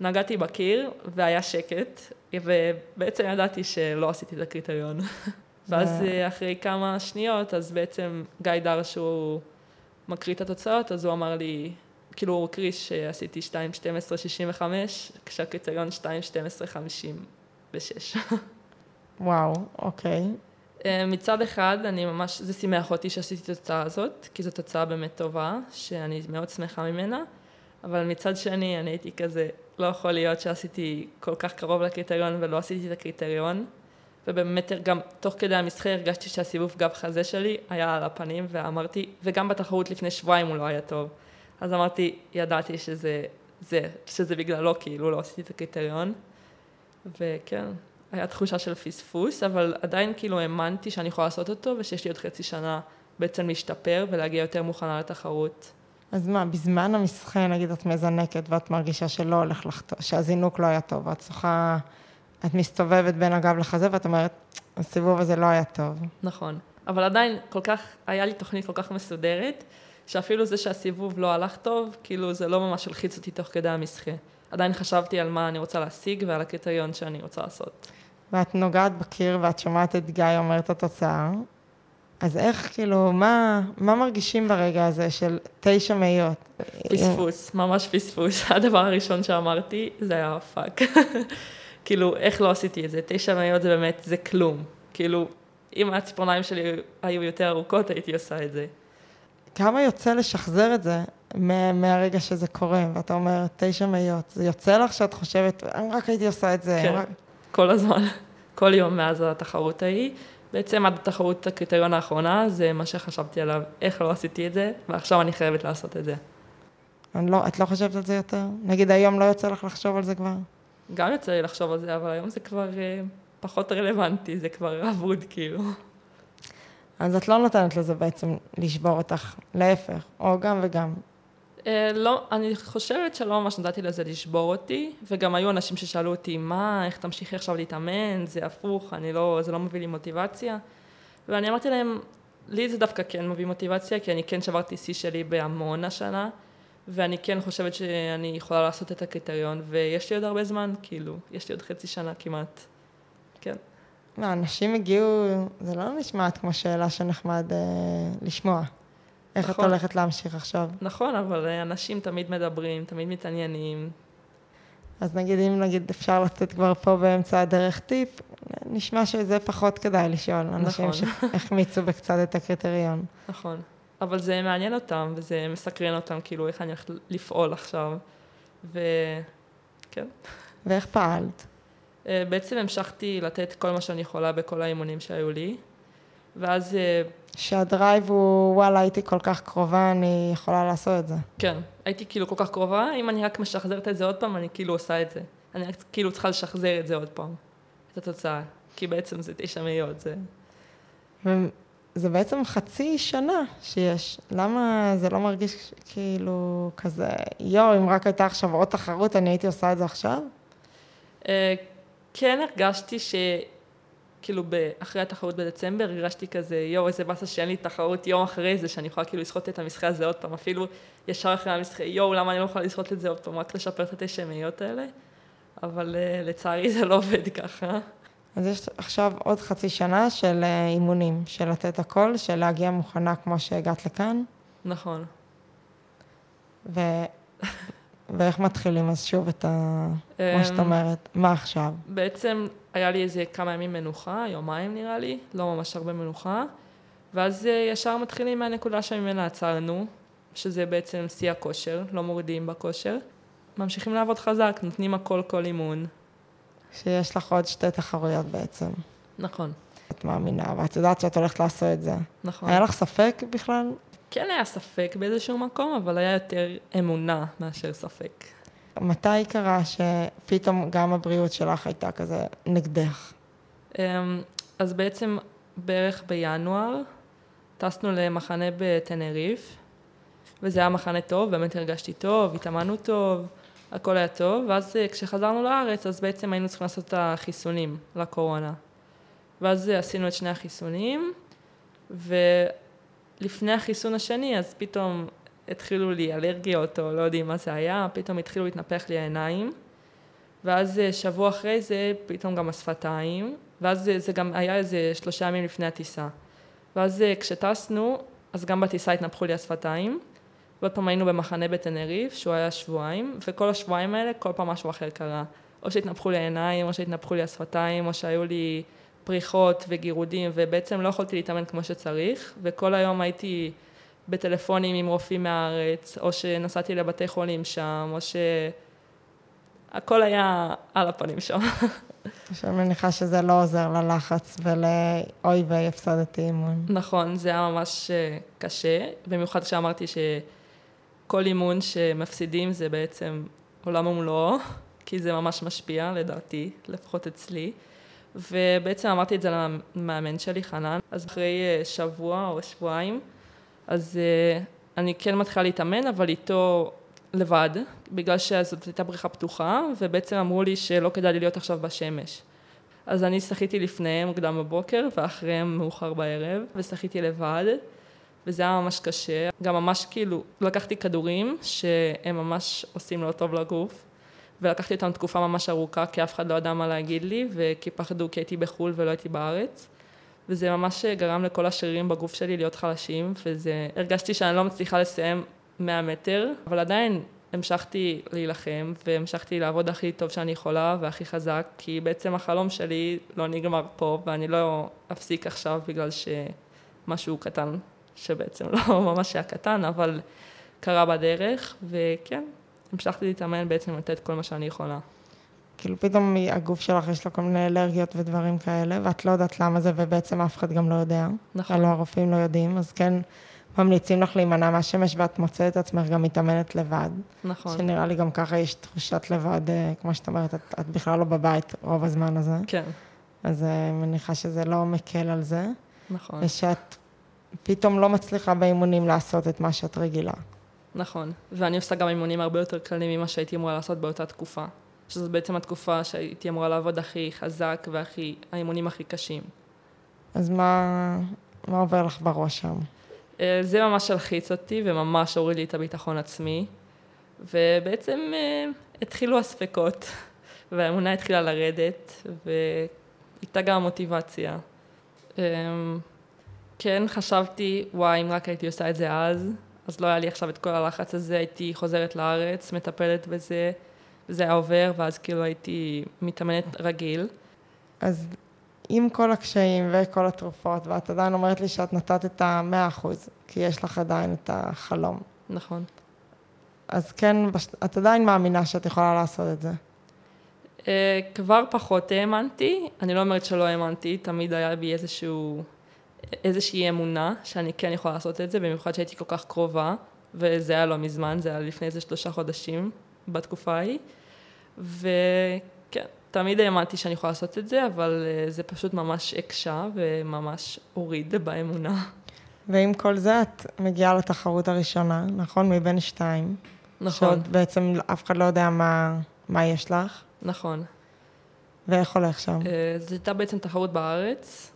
נגעתי בקיר והיה שקט, ובעצם ידעתי שלא עשיתי את הקריטריון. ואז אה, אחרי כמה שניות, אז בעצם גיא דר, שהוא מקריא את התוצאות, אז הוא אמר לי, כאילו הוא הקריא שעשיתי 2.12.65, כשהקריטריון 2.12.56. וואו, אוקיי. אה, מצד אחד, אני ממש, זה שימח אותי שעשיתי את התוצאה הזאת, כי זו תוצאה באמת טובה, שאני מאוד שמחה ממנה, אבל מצד שני, אני הייתי כזה, לא יכול להיות שעשיתי כל כך קרוב לקריטריון ולא עשיתי את הקריטריון. ובאמת גם תוך כדי המשחק הרגשתי שהסיבוב גב חזה שלי היה על הפנים ואמרתי, וגם בתחרות לפני שבועיים הוא לא היה טוב. אז אמרתי, ידעתי שזה, זה, שזה בגללו כאילו לא עשיתי את הקריטריון. וכן, היה תחושה של פספוס, אבל עדיין כאילו האמנתי שאני יכולה לעשות אותו ושיש לי עוד חצי שנה בעצם להשתפר ולהגיע יותר מוכנה לתחרות. אז מה, בזמן המשחק, נגיד, את מזנקת ואת מרגישה שלא הולך לך שהזינוק לא היה טוב, ואת צריכה, את מסתובבת בין הגב לחזה ואת אומרת, הסיבוב הזה לא היה טוב. נכון, אבל עדיין כל כך, היה לי תוכנית כל כך מסודרת, שאפילו זה שהסיבוב לא הלך טוב, כאילו זה לא ממש הלחיץ אותי תוך כדי המשחק. עדיין חשבתי על מה אני רוצה להשיג ועל הקריטריון שאני רוצה לעשות. ואת נוגעת בקיר ואת שומעת את גיא אומר את התוצאה, אז איך, כאילו, מה, מה מרגישים ברגע הזה של תשע מאיות? פספוס, ממש פספוס. הדבר הראשון שאמרתי זה היה fuck. כאילו, איך לא עשיתי את זה? תשע מאיות זה באמת, זה כלום. כאילו, אם הציפורניים שלי היו יותר ארוכות, הייתי עושה את זה. כמה יוצא לשחזר את זה מהרגע שזה קורה, ואתה אומר, תשע מאיות. זה יוצא לך שאת חושבת, אני רק הייתי עושה את זה. כן, רק... כל הזמן. כל יום מאז התחרות ההיא. בעצם עד התחרות הקריטריון האחרונה, זה מה שחשבתי עליו, איך לא עשיתי את זה, ועכשיו אני חייבת לעשות את זה. לא, את לא חושבת על זה יותר? נגיד היום לא יוצא לך לחשוב על זה כבר? גם יוצא לי לחשוב על זה, אבל היום זה כבר אה, פחות רלוונטי, זה כבר אבוד כאילו. אז את לא נותנת לזה בעצם לשבור אותך, להפך, או גם וגם. אה, לא, אני חושבת שלא ממש נתתי לזה לשבור אותי, וגם היו אנשים ששאלו אותי, מה, איך תמשיכי עכשיו להתאמן, זה הפוך, אני לא, זה לא מביא לי מוטיבציה. ואני אמרתי להם, לי זה דווקא כן מביא מוטיבציה, כי אני כן שברתי שיא שלי בהמון השנה, ואני כן חושבת שאני יכולה לעשות את הקריטריון, ויש לי עוד הרבה זמן, כאילו, יש לי עוד חצי שנה כמעט. מה, אנשים הגיעו, זה לא נשמעת כמו שאלה שנחמד אה, לשמוע. איך נכון. את הולכת להמשיך עכשיו? נכון, אבל אה, אנשים תמיד מדברים, תמיד מתעניינים. אז נגיד, אם נגיד אפשר לתת כבר פה באמצע הדרך טיפ, נשמע שזה פחות כדאי לשאול. אנשים נכון. שהחמיצו בקצת את הקריטריון. נכון. אבל זה מעניין אותם, וזה מסקרן אותם, כאילו, איך אני הולכת לפעול עכשיו. וכן. ואיך פעלת? אה, בעצם המשכתי לתת כל מה שאני יכולה בכל האימונים שהיו לי, ואז... אה, שהדרייב הוא, וואלה, הייתי כל כך קרובה, אני יכולה לעשות את זה. כן, הייתי כאילו כל כך קרובה, אם אני רק משחזרת את זה עוד פעם, אני כאילו עושה את זה. אני רק כאילו צריכה לשחזר את זה עוד פעם, את התוצאה. כי בעצם זה תשע מאיות, זה... זה בעצם חצי שנה שיש. למה זה לא מרגיש כאילו כזה, יואו, אם רק הייתה עכשיו עוד תחרות, אני הייתי עושה את זה עכשיו? אה, כן הרגשתי ש... כאילו, אחרי התחרות בדצמבר, הרגשתי כזה, יואו, איזה באסה שאין לי תחרות יום אחרי זה, שאני יכולה כאילו לשחות את המשחה הזה עוד פעם, אפילו ישר אחרי המשחה, יואו, למה אני לא יכולה לשחות את זה עוד פעם, רק לשפר את התשע מאיות האלה? אבל uh, לצערי זה לא עובד ככה. אז יש עכשיו עוד חצי שנה של uh, אימונים, של לתת הכל, של להגיע מוכנה כמו שהגעת לכאן. נכון. ו... ואיך מתחילים אז שוב את ה... כמו שאת אמ, אומרת, מה עכשיו? בעצם היה לי איזה כמה ימים מנוחה, יומיים נראה לי, לא ממש הרבה מנוחה, ואז אה, ישר מתחילים מהנקודה שממנה עצרנו, שזה בעצם שיא הכושר, לא מורידים בכושר. ממשיכים לעבוד חזק, נותנים הכל כל אימון. שיש לך עוד שתי תחרויות בעצם. נכון. את מאמינה, ואת יודעת שאת הולכת לעשות את זה. נכון. היה לך ספק בכלל? כן היה ספק באיזשהו מקום, אבל היה יותר אמונה מאשר ספק. מתי קרה שפתאום גם הבריאות שלך הייתה כזה נגדך? אמ, אז בעצם בערך בינואר טסנו למחנה בטנריף, וזה היה מחנה טוב, באמת הרגשתי טוב, התאמנו טוב, הכל היה טוב, ואז אה, כשחזרנו לארץ, אז בעצם היינו צריכים לעשות את החיסונים לקורונה. ואז אה, עשינו את שני החיסונים, ולפני החיסון השני, אז פתאום התחילו לי אלרגיות, או לא יודעים מה זה היה, פתאום התחילו להתנפח לי העיניים, ואז אה, שבוע אחרי זה, פתאום גם השפתיים, ואז זה, זה גם היה איזה שלושה ימים לפני הטיסה. ואז כשטסנו, אז גם בטיסה התנפחו לי השפתיים, ועוד פעם היינו במחנה בטנריף, שהוא היה שבועיים, וכל השבועיים האלה, כל פעם משהו אחר קרה. או שהתנפחו לי העיניים, או שהתנפחו לי השפתיים, או שהיו לי פריחות וגירודים, ובעצם לא יכולתי להתאמן כמו שצריך, וכל היום הייתי בטלפונים עם רופאים מהארץ, או שנסעתי לבתי חולים שם, או ש... הכל היה על הפנים שם. אני מניחה שזה לא עוזר ללחץ ולאוי ויי הפסדתי אימון. נכון, זה היה ממש אה, קשה, במיוחד כשאמרתי ש... כל אימון שמפסידים זה בעצם עולם ומלואו, כי זה ממש משפיע לדעתי, לפחות אצלי. ובעצם אמרתי את זה למאמן שלי, חנן, אז אחרי אה, שבוע או שבועיים, אז אה, אני כן מתחילה להתאמן, אבל איתו לבד, בגלל שזאת הייתה בריכה פתוחה, ובעצם אמרו לי שלא כדאי לי להיות עכשיו בשמש. אז אני שחיתי לפניהם מוקדם בבוקר, ואחריהם מאוחר בערב, ושחיתי לבד. וזה היה ממש קשה. גם ממש כאילו, לקחתי כדורים שהם ממש עושים לא טוב לגוף, ולקחתי אותם תקופה ממש ארוכה, כי אף אחד לא ידע מה להגיד לי, וכי פחדו כי הייתי בחו"ל ולא הייתי בארץ. וזה ממש גרם לכל השרירים בגוף שלי להיות חלשים, וזה, הרגשתי שאני לא מצליחה לסיים 100 מטר, אבל עדיין המשכתי להילחם, והמשכתי לעבוד הכי טוב שאני יכולה והכי חזק, כי בעצם החלום שלי לא נגמר פה, ואני לא אפסיק עכשיו בגלל שמשהו קטן שבעצם לא ממש היה קטן, אבל קרה בדרך, וכן, המשכתי להתאמן בעצם לתת כל מה שאני יכולה. כאילו פתאום הגוף שלך יש לו כל מיני אלרגיות ודברים כאלה, ואת לא יודעת למה זה, ובעצם אף אחד גם לא יודע. נכון. הלוא הרופאים לא יודעים, אז כן ממליצים לך להימנע מהשמש, ואת מוצאת את עצמך גם מתאמנת לבד. נכון. שנראה לי גם ככה יש תחושת לבד, אה, כמו שאת אומרת, את, את בכלל לא בבית רוב הזמן הזה. כן. אז אני אה, מניחה שזה לא מקל על זה. נכון. ושאת פתאום לא מצליחה באימונים לעשות את מה שאת רגילה. נכון. ואני עושה גם אימונים הרבה יותר קלים ממה שהייתי אמורה לעשות באותה תקופה. שזו בעצם התקופה שהייתי אמורה לעבוד הכי חזק והכי, האימונים הכי קשים. אז מה, מה עובר לך בראש שם? אה, זה ממש הלחיץ אותי וממש הוריד לי את הביטחון עצמי. ובעצם אה, התחילו הספקות, והאמונה התחילה לרדת, ואיתה גם המוטיבציה. אה, כן, חשבתי, וואי, אם רק הייתי עושה את זה אז, אז לא היה לי עכשיו את כל הלחץ הזה, הייתי חוזרת לארץ, מטפלת בזה, וזה היה עובר, ואז כאילו הייתי מתאמנת רגיל. אז עם כל הקשיים וכל התרופות, ואת עדיין אומרת לי שאת נתת את המאה אחוז, כי יש לך עדיין את החלום. נכון. אז כן, את עדיין מאמינה שאת יכולה לעשות את זה. Uh, כבר פחות האמנתי, אני לא אומרת שלא האמנתי, תמיד היה בי איזשהו, איזושהי אמונה שאני כן יכולה לעשות את זה, במיוחד שהייתי כל כך קרובה, וזה היה לא מזמן, זה היה לפני איזה שלושה חודשים בתקופה ההיא, וכן, תמיד האמנתי שאני יכולה לעשות את זה, אבל uh, זה פשוט ממש הקשה וממש הוריד באמונה. ועם כל זה את מגיעה לתחרות הראשונה, נכון? מבין שתיים. נכון. שעוד בעצם אף אחד לא יודע מה, מה יש לך. נכון. ואיך הולך שם? אה, זו הייתה בעצם תחרות בארץ,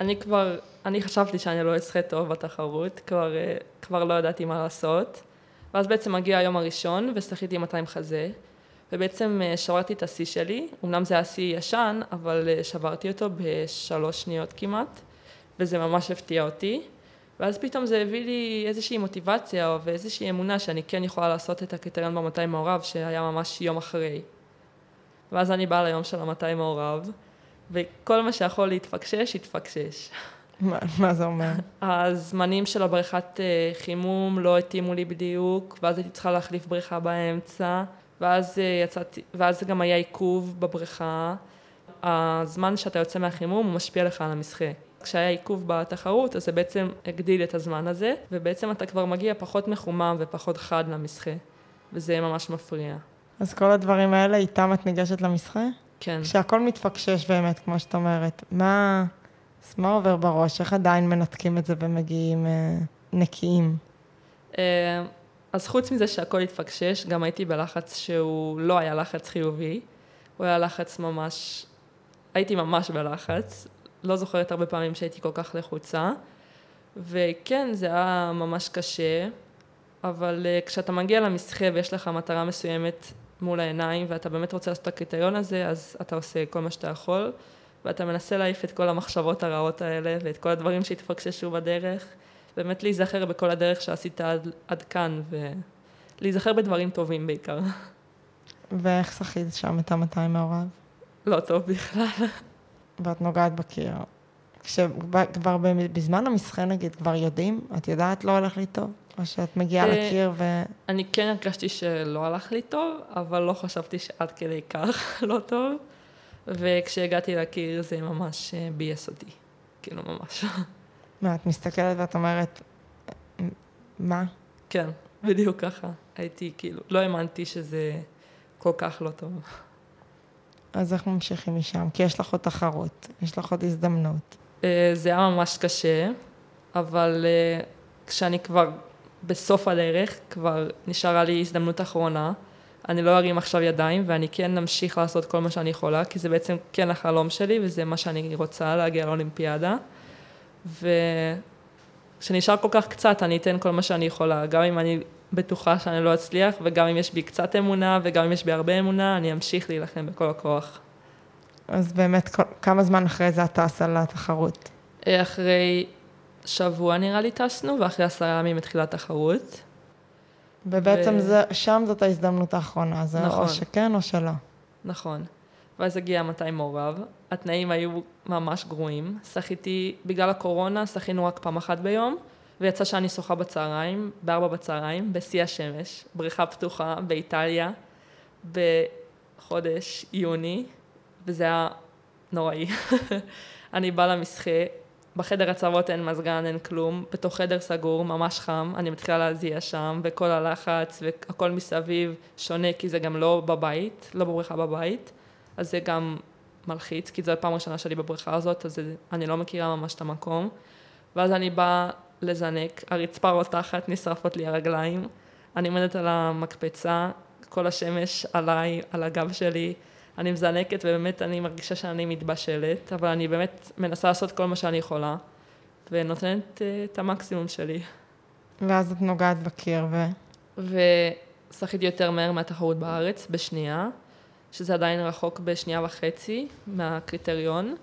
ואני כבר, אני חשבתי שאני לא אשחה טוב בתחרות, כבר, אה, כבר לא ידעתי מה לעשות. ואז בעצם מגיע היום הראשון, ושחיתי 200 חזה, ובעצם אה, שברתי את השיא שלי, אמנם זה היה שיא ישן, אבל שברתי אותו בשלוש שניות כמעט, וזה ממש הפתיע אותי. ואז פתאום זה הביא לי איזושהי מוטיבציה ואיזושהי אמונה שאני כן יכולה לעשות את הקריטריון ב-200 מעורב, שהיה ממש יום אחרי. ואז אני באה ליום של ה-200 מעורב, וכל מה שיכול להתפקשש, התפקשש. מה, מה זה אומר? הזמנים של הבריכת אה, חימום לא התאימו לי בדיוק, ואז הייתי צריכה להחליף בריכה באמצע, ואז אה, יצאתי, ואז גם היה עיכוב בבריכה. הזמן שאתה יוצא מהחימום הוא משפיע לך על המשחה. כשהיה עיכוב בתחרות, אז זה בעצם הגדיל את הזמן הזה, ובעצם אתה כבר מגיע פחות מחומם ופחות חד למסחה, וזה ממש מפריע. אז כל הדברים האלה, איתם את ניגשת למסחה? כן. כשהכול מתפקשש באמת, כמו שאת אומרת, מה, אז מה עובר בראש? איך עדיין מנתקים את זה ומגיעים אה, נקיים? אה, אז חוץ מזה שהכל התפקשש, גם הייתי בלחץ שהוא לא היה לחץ חיובי, הוא היה לחץ ממש, הייתי ממש בלחץ, לא זוכרת הרבה פעמים שהייתי כל כך לחוצה, וכן, זה היה ממש קשה, אבל uh, כשאתה מגיע למסחה ויש לך מטרה מסוימת מול העיניים, ואתה באמת רוצה לעשות את הקריטריון הזה, אז אתה עושה כל מה שאתה יכול, ואתה מנסה להעיף את כל המחשבות הרעות האלה, ואת כל הדברים שהתפקששו בדרך, באמת להיזכר בכל הדרך שעשית עד, עד כאן, ולהיזכר בדברים טובים בעיקר. ואיך שחית שם את המאתיים מעורב? לא טוב בכלל. ואת נוגעת בקיר. כשכבר בזמן המשחה נגיד, כבר יודעים? את יודעת לא הולך לי טוב? או שאת מגיעה אה, לקיר ו... אני כן הרגשתי שלא הלך לי טוב, אבל לא חשבתי שעד כדי כך לא טוב. וכשהגעתי לקיר זה ממש אה, ביאס אותי. כאילו, ממש. מה, את מסתכלת ואת אומרת, מה? כן, בדיוק ככה. הייתי כאילו, לא האמנתי שזה כל כך לא טוב. אז איך ממשיכים משם? כי יש לך עוד תחרות, יש לך עוד הזדמנות. אה, זה היה ממש קשה, אבל כשאני כבר בסוף הדרך, כבר נשארה לי הזדמנות אחרונה. אני לא ארים עכשיו ידיים, ואני כן אמשיך לעשות כל מה שאני יכולה, כי זה בעצם כן החלום שלי, וזה מה שאני רוצה, להגיע לאולימפיאדה. וכשנשאר כל כך קצת, אני אתן כל מה שאני יכולה, גם אם אני בטוחה שאני לא אצליח, וגם אם יש בי קצת אמונה, וגם אם יש בי הרבה אמונה, אני אמשיך להילחם בכל הכוח. אז באמת, כמה זמן אחרי זה את טסה לתחרות? אה, אחרי שבוע נראה לי טסנו, ואחרי עשרה ימים התחילה התחרות. ובעצם ו... זה, שם זאת ההזדמנות האחרונה, זה נכון. או שכן או שלא. נכון. ואז הגיע 200 מעורב, התנאים היו ממש גרועים. שחיתי, בגלל הקורונה, שחינו רק פעם אחת ביום, ויצא שאני שוחה בצהריים, בארבע בצהריים, בשיא השמש, בריכה פתוחה באיטליה, בחודש יוני, וזה היה נוראי. אני באה למסחה, בחדר הצוות אין מזגן, אין כלום, בתוך חדר סגור, ממש חם, אני מתחילה להזיע שם, וכל הלחץ והכל מסביב שונה, כי זה גם לא בבית, לא בבריכה בבית, אז זה גם מלחיץ, כי זו הפעם הראשונה שלי בבריכה הזאת, אז אני לא מכירה ממש את המקום. ואז אני באה לזנק, הרצפה רותחת, נשרפות לי הרגליים, אני עומדת על המקפצה, כל השמש עליי, על הגב שלי, אני מזנקת ובאמת אני מרגישה שאני מתבשלת, אבל אני באמת מנסה לעשות כל מה שאני יכולה, ונותנת uh, את המקסימום שלי. ואז את נוגעת בקיר ו... ושחיתי יותר מהר מהתחרות בארץ, בשנייה, שזה עדיין רחוק בשנייה וחצי מהקריטריון,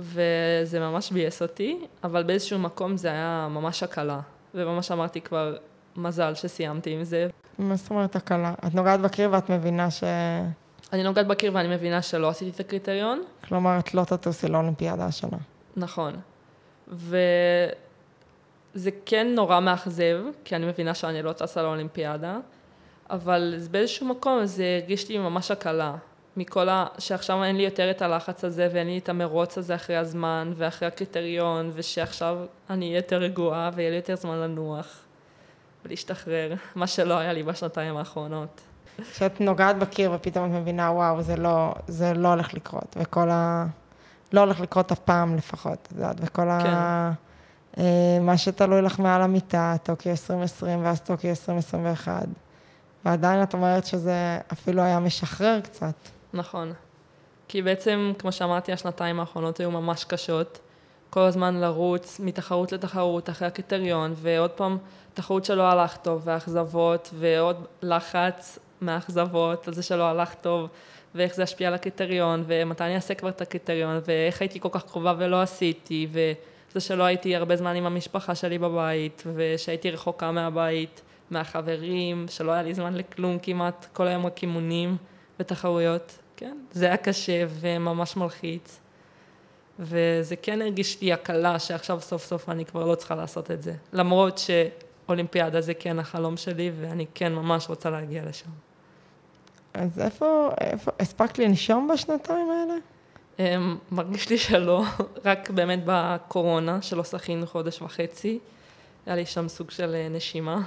וזה ממש ביאס אותי, אבל באיזשהו מקום זה היה ממש הקלה, וממש אמרתי כבר, מזל שסיימתי עם זה. מה זאת אומרת הקלה? את נוגעת בקיר ואת מבינה ש... אני נוגעת בקיר ואני מבינה שלא עשיתי את הקריטריון. כלומר, את לא תטוסי לאולימפיאדה השנה. נכון. וזה כן נורא מאכזב, כי אני מבינה שאני לא טסה לאולימפיאדה, אבל באיזשהו מקום זה הרגיש לי ממש הקלה. מכל ה... שעכשיו אין לי יותר את הלחץ הזה ואין לי את המרוץ הזה אחרי הזמן ואחרי הקריטריון, ושעכשיו אני אהיה יותר רגועה ויהיה לי יותר זמן לנוח ולהשתחרר, מה שלא היה לי בשנתיים האחרונות. כשאת נוגעת בקיר ופתאום את מבינה, וואו, זה לא, זה לא הולך לקרות, וכל ה... לא הולך לקרות אף פעם לפחות, את יודעת, וכל כן. ה... אה, מה שתלוי לך מעל המיטה, טוקיו 2020 ואז טוקיו 2021. ועדיין את אומרת שזה אפילו היה משחרר קצת. נכון. כי בעצם, כמו שאמרתי, השנתיים האחרונות היו ממש קשות. כל הזמן לרוץ מתחרות לתחרות אחרי הקריטריון, ועוד פעם תחרות שלא הלך טוב, ואכזבות, ועוד לחץ מהאכזבות על זה שלא הלך טוב, ואיך זה ישפיע על הקריטריון, ומתי אני אעשה כבר את הקריטריון, ואיך הייתי כל כך קרובה ולא עשיתי, וזה שלא הייתי הרבה זמן עם המשפחה שלי בבית, ושהייתי רחוקה מהבית, מהחברים, שלא היה לי זמן לכלום כמעט, כל היום רק אימונים ותחרויות. כן, זה היה קשה וממש מלחיץ. וזה כן הרגיש לי הקלה שעכשיו סוף סוף אני כבר לא צריכה לעשות את זה. למרות שאולימפיאדה זה כן החלום שלי ואני כן ממש רוצה להגיע לשם. אז איפה, איפה, הספקת לנשום בשנתיים האלה? Um, מרגיש לי שלא, רק באמת בקורונה, שלא שחינו חודש וחצי, היה לי שם סוג של אה, נשימה.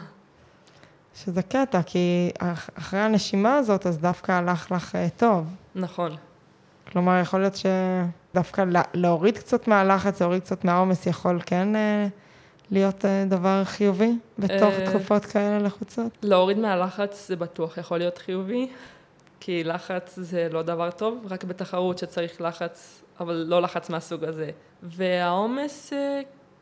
שזה קטע, כי אחרי הנשימה הזאת, אז דווקא הלך לך אה, טוב. נכון. כלומר, יכול להיות שדווקא להוריד קצת מהלחץ, להוריד קצת מהעומס, יכול כן אה, להיות דבר חיובי בתוך תקופות כאלה לחוצות? להוריד מהלחץ זה בטוח יכול להיות חיובי, כי לחץ זה לא דבר טוב, רק בתחרות שצריך לחץ, אבל לא לחץ מהסוג הזה. והעומס,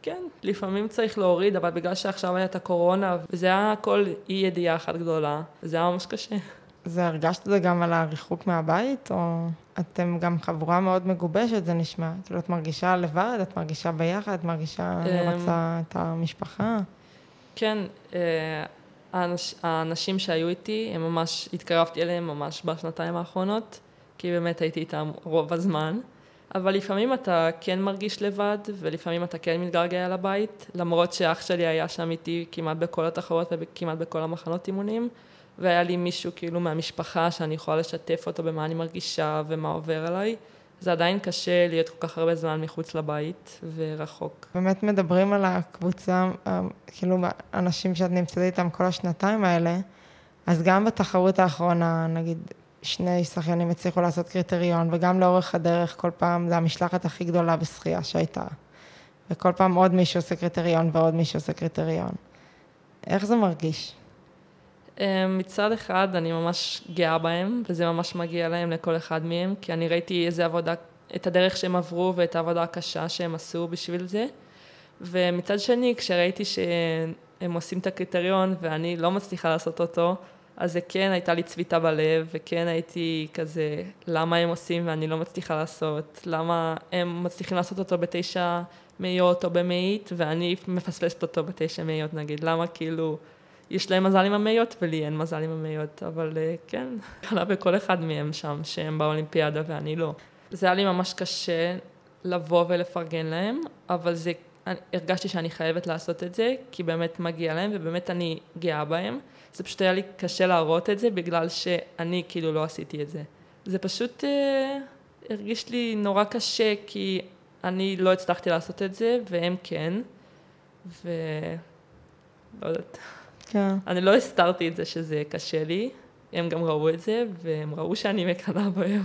כן, לפעמים צריך להוריד, אבל בגלל שעכשיו היה את הקורונה, וזה היה הכל אי ידיעה אחת גדולה, זה היה ממש קשה. זה הרגשת את זה גם על הריחוק מהבית, או אתם גם חבורה מאוד מגובשת, זה נשמע? כאילו, את מרגישה לבד, את מרגישה ביחד, את מרגישה, אני רוצה את המשפחה? כן, אה, האנש, האנשים שהיו איתי, הם ממש, התקרבתי אליהם ממש בשנתיים האחרונות, כי באמת הייתי איתם רוב הזמן. אבל לפעמים אתה כן מרגיש לבד, ולפעמים אתה כן מתגעגע לבית, למרות שאח שלי היה שם איתי כמעט בכל התחרות וכמעט בכל המחנות אימונים, והיה לי מישהו כאילו מהמשפחה שאני יכולה לשתף אותו במה אני מרגישה ומה עובר עליי. זה עדיין קשה להיות כל כך הרבה זמן מחוץ לבית ורחוק. באמת מדברים על הקבוצה, אה, כאילו אנשים שאת נמצאת איתם כל השנתיים האלה, אז גם בתחרות האחרונה, נגיד שני שחיינים הצליחו לעשות קריטריון, וגם לאורך הדרך כל פעם זה המשלחת הכי גדולה בשחייה שהייתה. וכל פעם עוד מישהו עושה קריטריון ועוד מישהו עושה קריטריון. איך זה מרגיש? אה, מצד אחד אני ממש גאה בהם, וזה ממש מגיע להם לכל אחד מהם, כי אני ראיתי איזה עבודה, את הדרך שהם עברו ואת העבודה הקשה שהם עשו בשביל זה. ומצד שני, כשראיתי שהם עושים את הקריטריון ואני לא מצליחה לעשות אותו, אז זה כן הייתה לי צביטה בלב, וכן הייתי כזה, למה הם עושים ואני לא מצליחה לעשות? למה הם מצליחים לעשות אותו בתשע מאיות או במאית, ואני מפספסת אותו בתשע מאיות נגיד? למה כאילו, יש להם מזל עם המאיות ולי אין מזל עם המאיות, אבל אה, כן, עלה בכל אחד מהם שם, שהם באולימפיאדה ואני לא. זה היה לי ממש קשה לבוא ולפרגן להם, אבל זה, הרגשתי שאני חייבת לעשות את זה, כי באמת מגיע להם ובאמת אני גאה בהם. זה פשוט היה לי קשה להראות את זה, בגלל שאני כאילו לא עשיתי את זה. זה פשוט אה, הרגיש לי נורא קשה, כי אני לא הצלחתי לעשות את זה, והם כן, ו... לא יודעת. כן. אני לא הסתרתי את זה שזה קשה לי, הם גם ראו את זה, והם ראו שאני מקנאה בהם.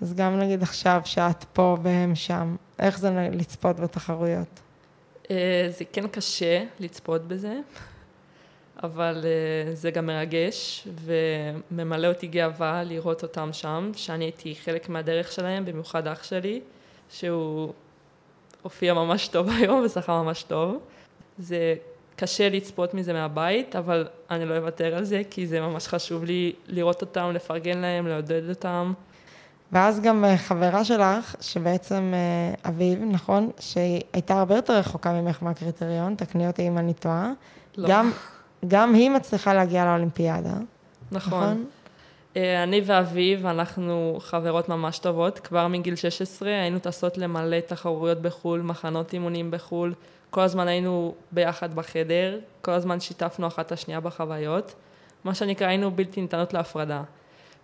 אז גם נגיד עכשיו שאת פה והם שם, איך זה לצפות בתחרויות? אה, זה כן קשה לצפות בזה, אבל אה, זה גם מרגש וממלא אותי גאווה לראות אותם שם, שאני הייתי חלק מהדרך שלהם, במיוחד אח שלי, שהוא הופיע ממש טוב היום ושחק ממש טוב. זה קשה לצפות מזה מהבית, אבל אני לא אוותר על זה, כי זה ממש חשוב לי לראות אותם, לפרגן להם, לעודד אותם. ואז גם אה, חברה שלך, שבעצם אה, אביב, נכון? שהיא הייתה הרבה יותר רחוקה ממך מהקריטריון, תקני אותי אם אני טועה. לא. גם, גם היא מצליחה להגיע לאולימפיאדה. נכון. נכון? אה, אני ואביב, אנחנו חברות ממש טובות. כבר מגיל 16 היינו טסות למלא תחרויות בחו"ל, מחנות אימונים בחו"ל. כל הזמן היינו ביחד בחדר, כל הזמן שיתפנו אחת את השנייה בחוויות. מה שנקרא, היינו בלתי ניתנות להפרדה.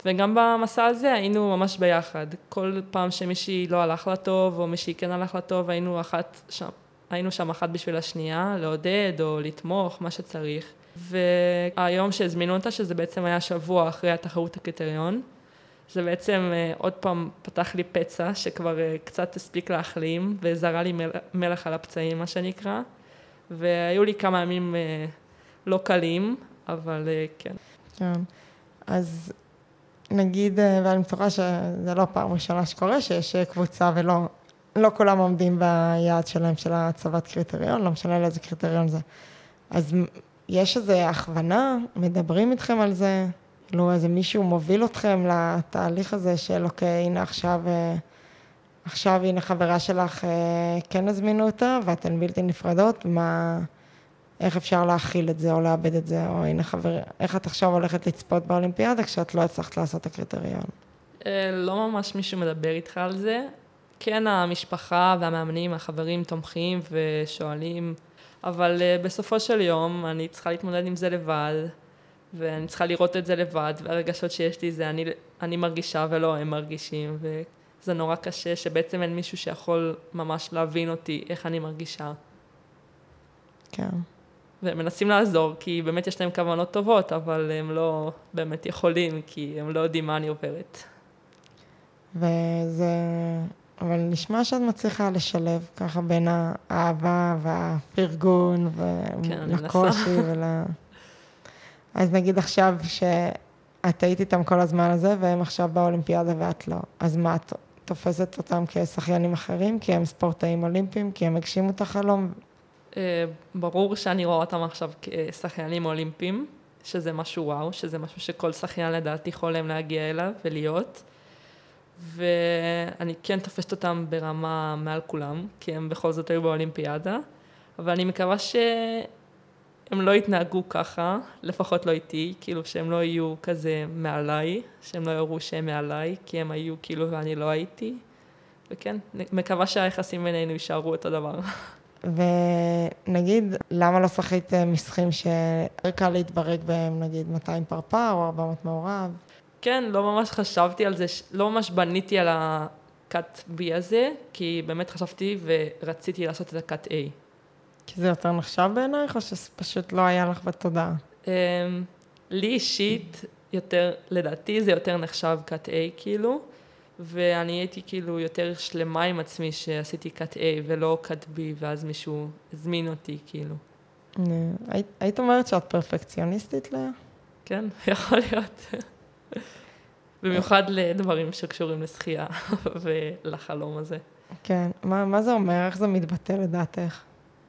וגם במסע הזה היינו ממש ביחד. כל פעם שמישהי לא הלך לה טוב, או מישהי כן הלך לה טוב, היינו, אחת שם, היינו שם אחת בשביל השנייה, לעודד או לתמוך, מה שצריך. והיום שהזמינו אותה, שזה בעצם היה שבוע אחרי התחרות הקריטריון, זה בעצם אה, עוד פעם פתח לי פצע שכבר אה, קצת הספיק להחלים, וזרה לי מל- מלח על הפצעים, מה שנקרא. והיו לי כמה ימים אה, לא קלים, אבל כן. כן. אז נגיד, ואני בטוחה שזה לא פעם ראשונה שקורה, שיש קבוצה ולא לא כולם עומדים ביעד שלהם של הצבת קריטריון, לא משנה לאיזה קריטריון זה. אז יש איזו הכוונה, מדברים איתכם על זה, כאילו איזה מישהו מוביל אתכם לתהליך הזה של אוקיי, הנה עכשיו, אה, עכשיו הנה חברה שלך, אה, כן הזמינו אותה, ואתן בלתי נפרדות, מה, איך אפשר להכיל את זה או לאבד את זה, או הנה חבר, איך את עכשיו הולכת לצפות באולימפיאדה כשאת לא הצלחת לעשות את הקריטריון. אה, לא ממש מישהו מדבר איתך על זה. כן, המשפחה והמאמנים, החברים תומכים ושואלים, אבל בסופו של יום אני צריכה להתמודד עם זה לבד, ואני צריכה לראות את זה לבד, והרגשות שיש לי זה אני, אני מרגישה ולא הם מרגישים, וזה נורא קשה שבעצם אין מישהו שיכול ממש להבין אותי, איך אני מרגישה. כן. והם מנסים לעזור, כי באמת יש להם כוונות טובות, אבל הם לא באמת יכולים, כי הם לא יודעים מה אני עוברת. וזה... אבל נשמע שאת מצליחה לשלב ככה בין האהבה והפרגון כן, ולקושי ול... אז נגיד עכשיו שאת היית איתם כל הזמן הזה, והם עכשיו באולימפיאדה ואת לא. אז מה, את תופסת אותם כשחיינים אחרים? כי הם ספורטאים אולימפיים? כי הם הגשימו את החלום? אה, ברור שאני רואה אותם עכשיו כשחיינים אולימפיים, שזה משהו וואו, שזה משהו שכל שחיין לדעתי חולם להגיע אליו ולהיות. ואני כן תופסת אותם ברמה מעל כולם, כי הם בכל זאת היו באולימפיאדה, אבל אני מקווה שהם לא יתנהגו ככה, לפחות לא איתי, כאילו שהם לא יהיו כזה מעליי, שהם לא יראו שהם מעליי, כי הם היו כאילו ואני לא הייתי, וכן, מקווה שהיחסים בינינו יישארו אותו דבר. ונגיד, למה לא שחית משחקים שיותר קל להתברג בהם, נגיד 200 פרפר או 400 מעורב? כן, לא ממש חשבתי על זה, לא ממש בניתי על ה-cut B הזה, כי באמת חשבתי ורציתי לעשות את ה-cut A. כי זה יותר נחשב בעינייך, או שפשוט לא היה לך בתודעה? Um, לי אישית, יותר, לדעתי זה יותר נחשב cut A כאילו, ואני הייתי כאילו יותר שלמה עם עצמי שעשיתי cut A ולא cut B, ואז מישהו הזמין אותי כאילו. היית, היית אומרת שאת פרפקציוניסטית, לאה? כן, יכול להיות. במיוחד לדברים שקשורים לשחייה ולחלום הזה. כן. מה, מה זה אומר? איך זה מתבטא לדעתך?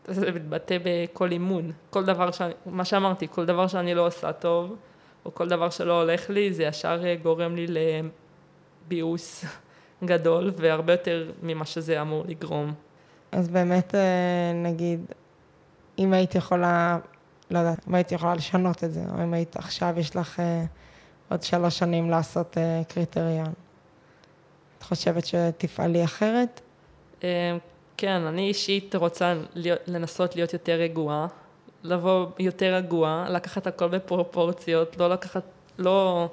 זה מתבטא בכל אימון. כל דבר, ש... מה שאמרתי, כל דבר שאני לא עושה טוב, או כל דבר שלא הולך לי, זה ישר אה, גורם לי לביאוס גדול, והרבה יותר ממה שזה אמור לגרום. אז באמת, אה, נגיד, אם היית יכולה, לא יודעת, אם היית יכולה לשנות את זה, או אם היית עכשיו, יש לך אה, עוד שלוש שנים לעשות קריטריון. את חושבת שתפעלי אחרת? כן, אני אישית רוצה להיות, לנסות להיות יותר רגועה, לבוא יותר רגועה, לקחת הכל בפרופורציות, לא לקחת, לא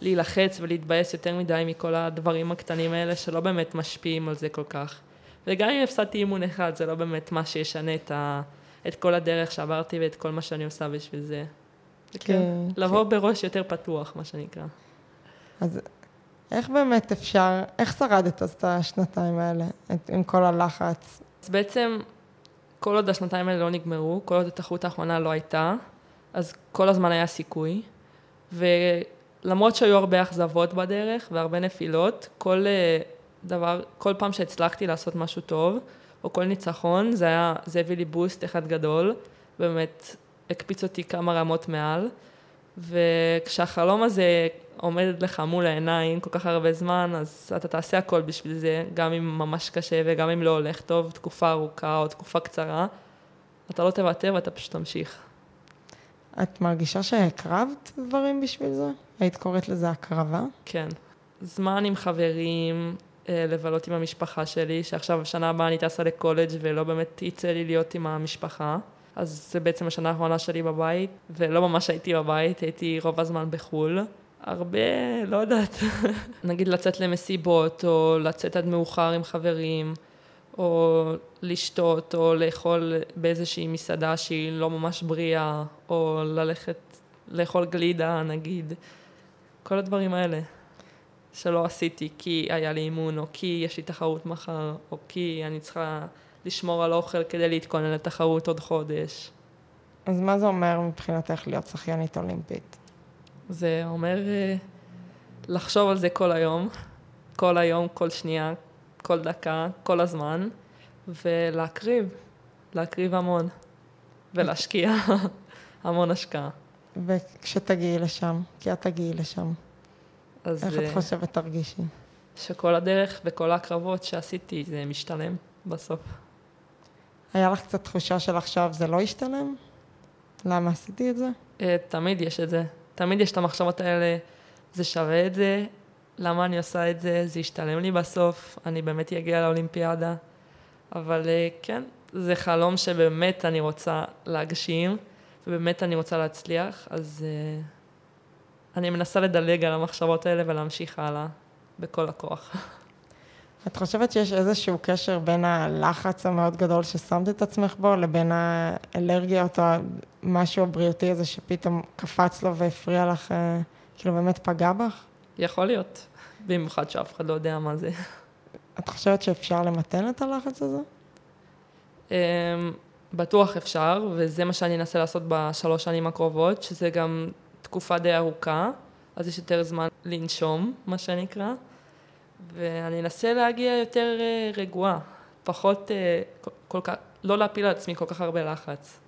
להילחץ ולהתבאס יותר מדי מכל הדברים הקטנים האלה שלא באמת משפיעים על זה כל כך. וגם אם הפסדתי אימון אחד, זה לא באמת מה שישנה את, ה, את כל הדרך שעברתי ואת כל מה שאני עושה בשביל זה. כן, כן, לבוא בראש יותר פתוח, מה שנקרא. אז איך באמת אפשר, איך שרדת אז את השנתיים האלה, את, עם כל הלחץ? אז בעצם כל עוד השנתיים האלה לא נגמרו, כל עוד התחרות האחרונה לא הייתה, אז כל הזמן היה סיכוי. ולמרות שהיו הרבה אכזבות בדרך והרבה נפילות, כל אה, דבר, כל פעם שהצלחתי לעשות משהו טוב, או כל ניצחון, זה היה, זה הביא לי בוסט אחד גדול, באמת הקפיץ אותי כמה רמות מעל. וכשהחלום הזה עומד לך מול העיניים כל כך הרבה זמן, אז אתה תעשה הכל בשביל זה, גם אם ממש קשה וגם אם לא הולך טוב, תקופה ארוכה או תקופה קצרה, אתה לא תוותר ואתה פשוט תמשיך. את מרגישה שהקרבת דברים בשביל זה? היית קוראת לזה הקרבה? כן. זמן עם חברים, אה, לבלות עם המשפחה שלי, שעכשיו שנה הבאה אני טסה לקולג' ולא באמת יצא לי להיות עם המשפחה. אז זה בעצם השנה האחרונה שלי בבית, ולא ממש הייתי בבית, הייתי רוב הזמן בחו"ל. הרבה, לא יודעת, נגיד לצאת למסיבות, או לצאת עד מאוחר עם חברים, או לשתות, או לאכול באיזושהי מסעדה שהיא לא ממש בריאה, או ללכת לאכול גלידה, נגיד. כל הדברים האלה שלא עשיתי כי היה לי אימון, או כי יש לי תחרות מחר, או כי אני צריכה לשמור על אוכל כדי להתכונן לתחרות עוד חודש. אז מה זה אומר מבחינתך להיות שחיינית אולימפית? זה אומר אה, לחשוב על זה כל היום, כל היום, כל שנייה, כל דקה, כל הזמן, ולהקריב, להקריב המון, ולהשקיע המון השקעה. וכשתגיעי לשם, כי את תגיעי לשם, אז איך את אה, חושבת תרגישי? שכל הדרך וכל הקרבות שעשיתי, זה משתלם בסוף. היה לך קצת תחושה של עכשיו זה לא ישתלם? למה עשיתי את זה? אה, תמיד יש את זה. תמיד יש את המחשבות האלה, זה שווה את זה, למה אני עושה את זה, זה ישתלם לי בסוף, אני באמת אגיע לאולימפיאדה. אבל אה, כן, זה חלום שבאמת אני רוצה להגשים, ובאמת אני רוצה להצליח, אז uh, אני מנסה לדלג על המחשבות האלה ולהמשיך הלאה בכל הכוח. את חושבת שיש איזשהו קשר בין הלחץ המאוד גדול ששמת את עצמך בו, לבין האלרגיות או משהו הבריאותי הזה שפתאום קפץ לו והפריע לך, אה, כאילו באמת פגע בך? יכול להיות, במיוחד שאף אחד לא יודע מה זה. את חושבת שאפשר למתן את הלחץ הזה? אמ, בטוח אפשר, וזה מה שאני אנסה לעשות בשלוש שנים הקרובות, שזה גם תקופה די ארוכה, אז יש יותר זמן לנשום, מה שנקרא. ואני אנסה להגיע יותר אה, רגועה, פחות אה, כל כך, לא להפיל על עצמי כל כך הרבה לחץ.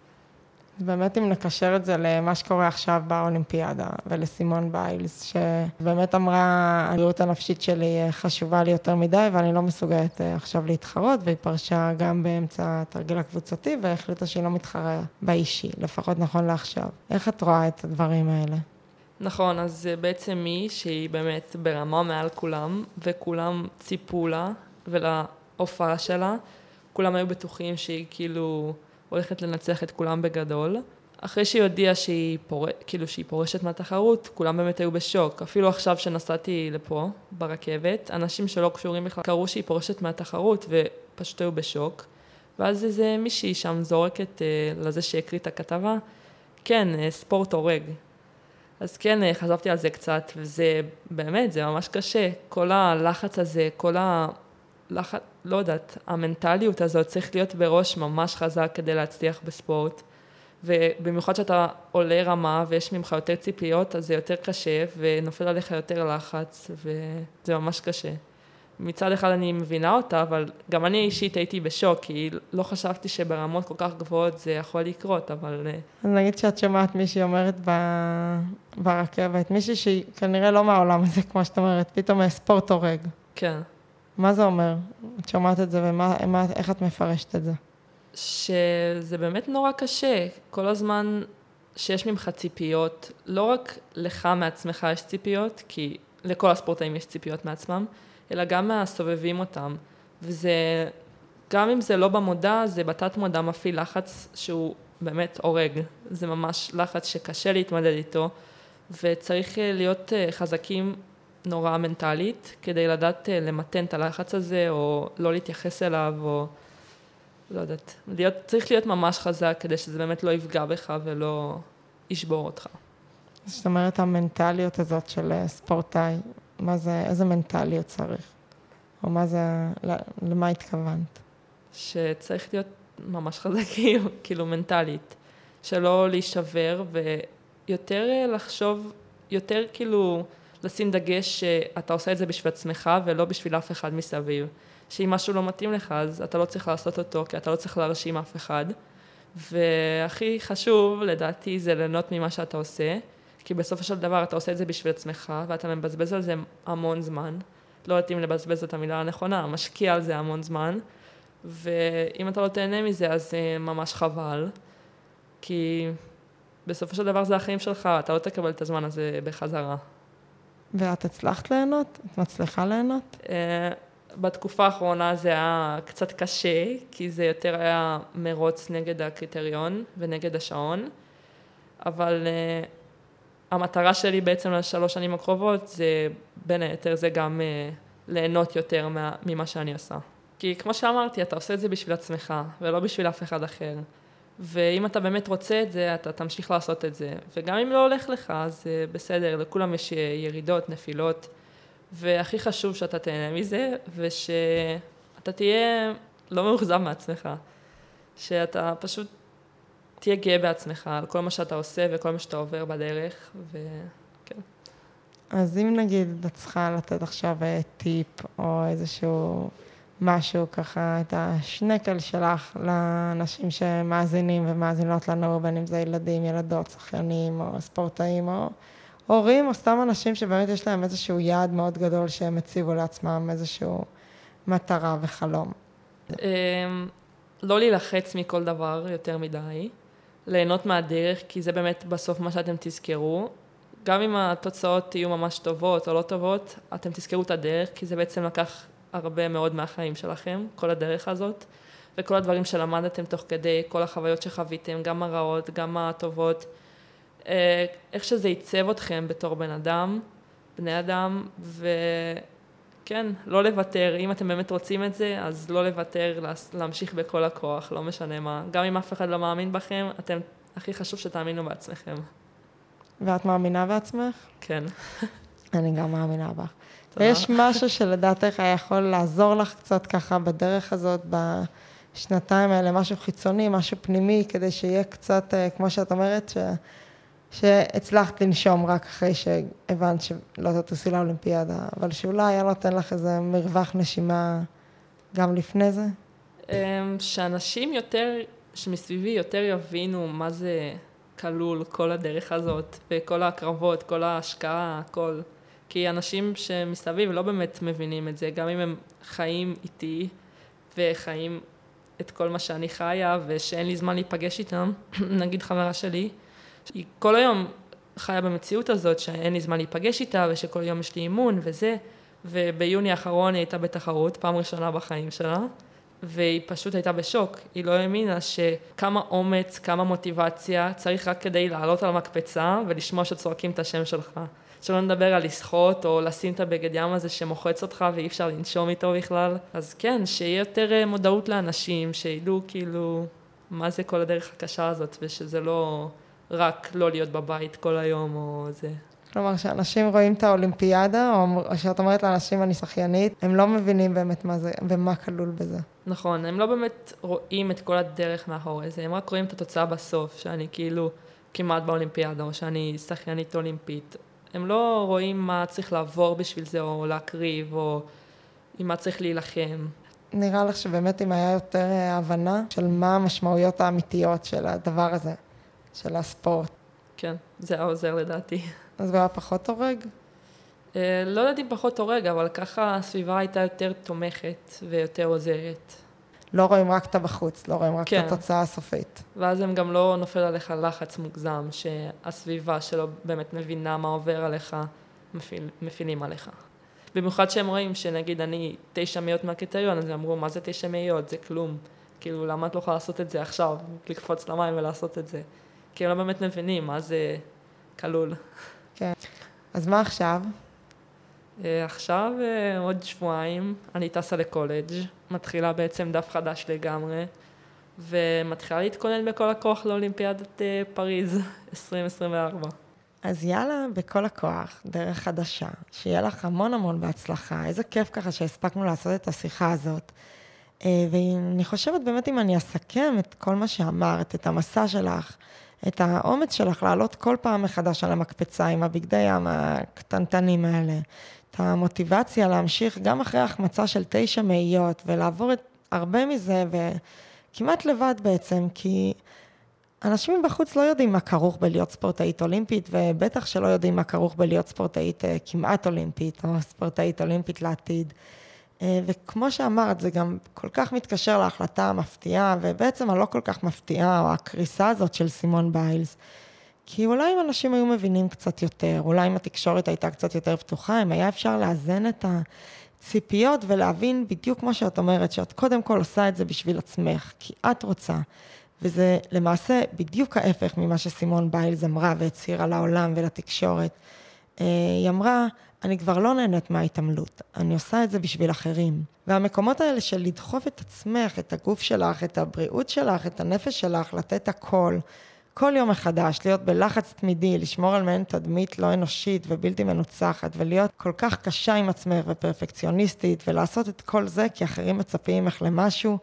באמת אם נקשר את זה למה שקורה עכשיו באולימפיאדה ולסימון ביילס, שבאמת אמרה, הבריאות הנפשית שלי אה, חשובה לי יותר מדי ואני לא מסוגלת עכשיו להתחרות, והיא פרשה גם באמצע התרגיל הקבוצתי והחליטה שהיא לא מתחרה באישי, לפחות נכון לעכשיו. איך את רואה את הדברים האלה? נכון, אז זה בעצם מי שהיא באמת ברמה מעל כולם, וכולם ציפו לה ולהופעה שלה. כולם היו בטוחים שהיא כאילו הולכת לנצח את כולם בגדול. אחרי שהיא הודיעה שהיא, פור... כאילו שהיא פורשת מהתחרות, כולם באמת היו בשוק. אפילו עכשיו שנסעתי לפה, ברכבת, אנשים שלא קשורים בכלל קראו שהיא פורשת מהתחרות ופשוט היו בשוק. ואז איזה מישהי שם זורקת אה, לזה שהקריא את הכתבה, כן, אה, ספורט הורג. אז כן, אה, חשבתי על זה קצת, וזה באמת, זה ממש קשה. כל הלחץ הזה, כל הלחץ, לא יודעת, המנטליות הזאת צריך להיות בראש ממש חזק כדי להצליח בספורט. ובמיוחד שאתה עולה רמה ויש ממך יותר ציפיות, אז זה יותר קשה, ונופל עליך יותר לחץ, וזה ממש קשה. מצד אחד אני מבינה אותה, אבל גם אני אישית הייתי בשוק, כי לא חשבתי שברמות כל כך גבוהות זה יכול לקרות, אבל... אה, אז נגיד שאת שומעת מישהי אומרת ב... ברכבת, מישהי שהיא כנראה לא מהעולם הזה, כמו שאת אומרת, פתאום ספורט הורג. כן. מה זה אומר? את שומעת את זה ואיך את מפרשת את זה? שזה באמת נורא קשה. כל הזמן שיש ממך ציפיות, לא רק לך מעצמך יש ציפיות, כי לכל הספורטאים יש ציפיות מעצמם, אלא גם מהסובבים אותם. וזה, גם אם זה לא במודע, זה בתת מודע מפעיל לחץ שהוא באמת הורג. זה ממש לחץ שקשה להתמודד איתו, וצריך אה, להיות אה, חזקים נורא מנטלית, כדי לדעת אה, למתן את הלחץ הזה, או לא להתייחס אליו, או לא יודעת. להיות, צריך להיות ממש חזק כדי שזה באמת לא יפגע בך ולא ישבור אותך. זאת אומרת, המנטליות הזאת של ספורטאי מה זה, איזה מנטליות צריך? או מה זה, למה התכוונת? שצריך להיות ממש חזקים, כאילו מנטלית. שלא להישבר ויותר אה, לחשוב, יותר כאילו לשים דגש שאתה עושה את זה בשביל עצמך ולא בשביל אף אחד מסביב. שאם משהו לא מתאים לך, אז אתה לא צריך לעשות אותו, כי אתה לא צריך להרשים אף אחד. והכי חשוב, לדעתי, זה ליהנות ממה שאתה עושה, כי בסופו של דבר אתה עושה את זה בשביל עצמך, ואתה מבזבז על זה המון זמן. לא יודעת אם לבזבז את המילה הנכונה, משקיע על זה המון זמן, ואם אתה לא תהנה מזה, אז זה ממש חבל, כי בסופו של דבר זה החיים שלך, אתה לא תקבל את הזמן הזה בחזרה. ואת הצלחת ליהנות? את מצליחה ליהנות? אה, בתקופה האחרונה זה היה קצת קשה, כי זה יותר היה מרוץ נגד הקריטריון ונגד השעון, אבל uh, המטרה שלי בעצם לשלוש שנים הקרובות זה בין היתר זה גם uh, ליהנות יותר מה, ממה שאני עושה. כי כמו שאמרתי, אתה עושה את זה בשביל עצמך ולא בשביל אף אחד אחר. ואם אתה באמת רוצה את זה, אתה תמשיך לעשות את זה. וגם אם לא הולך לך, אז uh, בסדר, לכולם יש ירידות, נפילות. והכי חשוב שאתה תהנה מזה, ושאתה תהיה לא מאוכזב מעצמך. שאתה פשוט תהיה גאה בעצמך על כל מה שאתה עושה וכל מה שאתה עובר בדרך, וכן. אז אם נגיד את צריכה לתת עכשיו אה, טיפ או איזשהו משהו ככה, את השנקל שלך לאנשים שמאזינים ומאזינות לנו, בין אם זה ילדים, ילדות, שחיינים או ספורטאים או הורים או סתם אנשים שבאמת יש להם איזשהו יעד מאוד גדול שהם הציבו לעצמם, איזשהו מטרה וחלום. אמ, לא להילחץ מכל דבר יותר מדי, ליהנות מהדרך, כי זה באמת בסוף מה שאתם תזכרו. גם אם התוצאות יהיו ממש טובות או לא טובות, אתם תזכרו את הדרך, כי זה בעצם לקח הרבה מאוד מהחיים שלכם, כל הדרך הזאת, וכל הדברים שלמדתם תוך כדי, כל החוויות שחוויתם, גם הרעות, גם הטובות. אה, איך שזה עיצב אתכם בתור בן אדם, בני אדם, וכן, לא לוותר, אם אתם באמת רוצים את זה, אז לא לוותר, להמשיך בכל הכוח, לא משנה מה. גם אם אף אחד לא מאמין בכם, אתם, הכי חשוב שתאמינו בעצמכם. ואת מאמינה בעצמך? כן. אני גם מאמינה בך. ויש משהו שלדעתך היה יכול לעזור לך קצת ככה בדרך הזאת, בשנתיים האלה, משהו חיצוני, משהו פנימי, כדי שיהיה קצת, אה, כמו שאת אומרת, ש... שהצלחת לנשום רק אחרי שהבנת שלא תטוסי לאולימפיאדה, אבל שאולי היה נותן לך איזה מרווח נשימה גם לפני זה? אמ, שאנשים יותר, שמסביבי יותר יבינו מה זה כלול, כל הדרך הזאת, וכל הקרבות, כל ההשקעה, הכל. כי אנשים שמסביב לא באמת מבינים את זה, גם אם הם חיים איתי וחיים את כל מה שאני חיה ושאין לי זמן להיפגש איתם, נגיד חברה שלי, היא כל היום חיה במציאות הזאת שאין לי זמן להיפגש איתה ושכל יום יש לי אימון וזה, וביוני האחרון היא הייתה בתחרות, פעם ראשונה בחיים שלה, והיא פשוט הייתה בשוק, היא לא האמינה שכמה אומץ, כמה מוטיבציה צריך רק כדי לעלות על המקפצה ולשמוע שצועקים את השם שלך. שלא נדבר על לשחות או לשים את הבגד ים הזה שמוחץ אותך ואי אפשר לנשום איתו בכלל. אז כן, שיהיה יותר אה, מודעות לאנשים, שידעו כאילו מה זה כל הדרך הקשה הזאת ושזה לא רק לא להיות בבית כל היום או זה. כלומר, כשאנשים רואים את האולימפיאדה, או כשאת אומרת לאנשים אני שחיינית, הם לא מבינים באמת מה זה ומה כלול בזה. נכון, הם לא באמת רואים את כל הדרך מאחורי זה, הם רק רואים את התוצאה בסוף, שאני כאילו כמעט באולימפיאדה, או שאני שחיינית אולימפית. הם לא רואים מה צריך לעבור בשביל זה, או להקריב, או עם מה צריך להילחם. נראה לך שבאמת אם היה יותר אה, הבנה של מה המשמעויות האמיתיות של הדבר הזה. של הספורט. כן, זה היה עוזר לדעתי. אז זה היה פחות הורג? אה, לא יודעת אם פחות הורג, אבל ככה הסביבה הייתה יותר תומכת ויותר עוזרת. לא רואים רק את הבחוץ, לא רואים רק כן. את התוצאה הסופית. ואז הם גם לא נופל עליך לחץ מוגזם, שהסביבה שלא באמת מבינה מה עובר עליך, מפעיל, מפעילים עליך. במיוחד שהם רואים שנגיד אני תשע מאיות מהקריטריון, אז הם אמרו, מה זה תשע מאיות? זה כלום. כאילו, למה את לא יכולה לעשות את זה עכשיו? לקפוץ למים ולעשות את זה. כי הם לא באמת מבינים מה זה כלול. כן. אז מה עכשיו? Uh, עכשיו, uh, עוד שבועיים, אני טסה לקולג', מתחילה בעצם דף חדש לגמרי, ומתחילה להתכונן בכל הכוח לאולימפיאדת uh, פריז 2024. אז יאללה, בכל הכוח, דרך חדשה, שיהיה לך המון המון בהצלחה. איזה כיף ככה שהספקנו לעשות את השיחה הזאת. ואני חושבת באמת אם אני אסכם את כל מה שאמרת, את המסע שלך, את האומץ שלך לעלות כל פעם מחדש על המקפצה עם הבגדי ים הקטנטנים האלה, את המוטיבציה להמשיך גם אחרי החמצה של תשע מאיות ולעבור את הרבה מזה וכמעט לבד בעצם, כי אנשים בחוץ לא יודעים מה כרוך בלהיות ספורטאית אולימפית, ובטח שלא יודעים מה כרוך בלהיות ספורטאית אה, כמעט אולימפית, או ספורטאית אולימפית לעתיד. אה, וכמו שאמרת, זה גם כל כך מתקשר להחלטה המפתיעה, ובעצם הלא כל כך מפתיעה, או הקריסה הזאת של סימון ביילס. כי אולי אם אנשים היו מבינים קצת יותר, אולי אם התקשורת הייתה קצת יותר פתוחה, אם היה אפשר לאזן את הציפיות ולהבין בדיוק כמו שאת אומרת, שאת קודם כל עושה את זה בשביל עצמך, כי את רוצה. וזה למעשה בדיוק ההפך ממה שסימון ביילס אמרה והצהירה לעולם ולתקשורת. אה, היא אמרה, אני כבר לא נהנית מההתעמלות, אני עושה את זה בשביל אחרים. והמקומות האלה של לדחוף את עצמך, את הגוף שלך, את הבריאות שלך, את הנפש שלך, לתת הכל, כל יום מחדש, להיות בלחץ תמידי, לשמור על מעין תדמית לא אנושית ובלתי מנוצחת, ולהיות כל כך קשה עם עצמך ופרפקציוניסטית, ולעשות את כל זה כי אחרים מצפים ממך למשהו,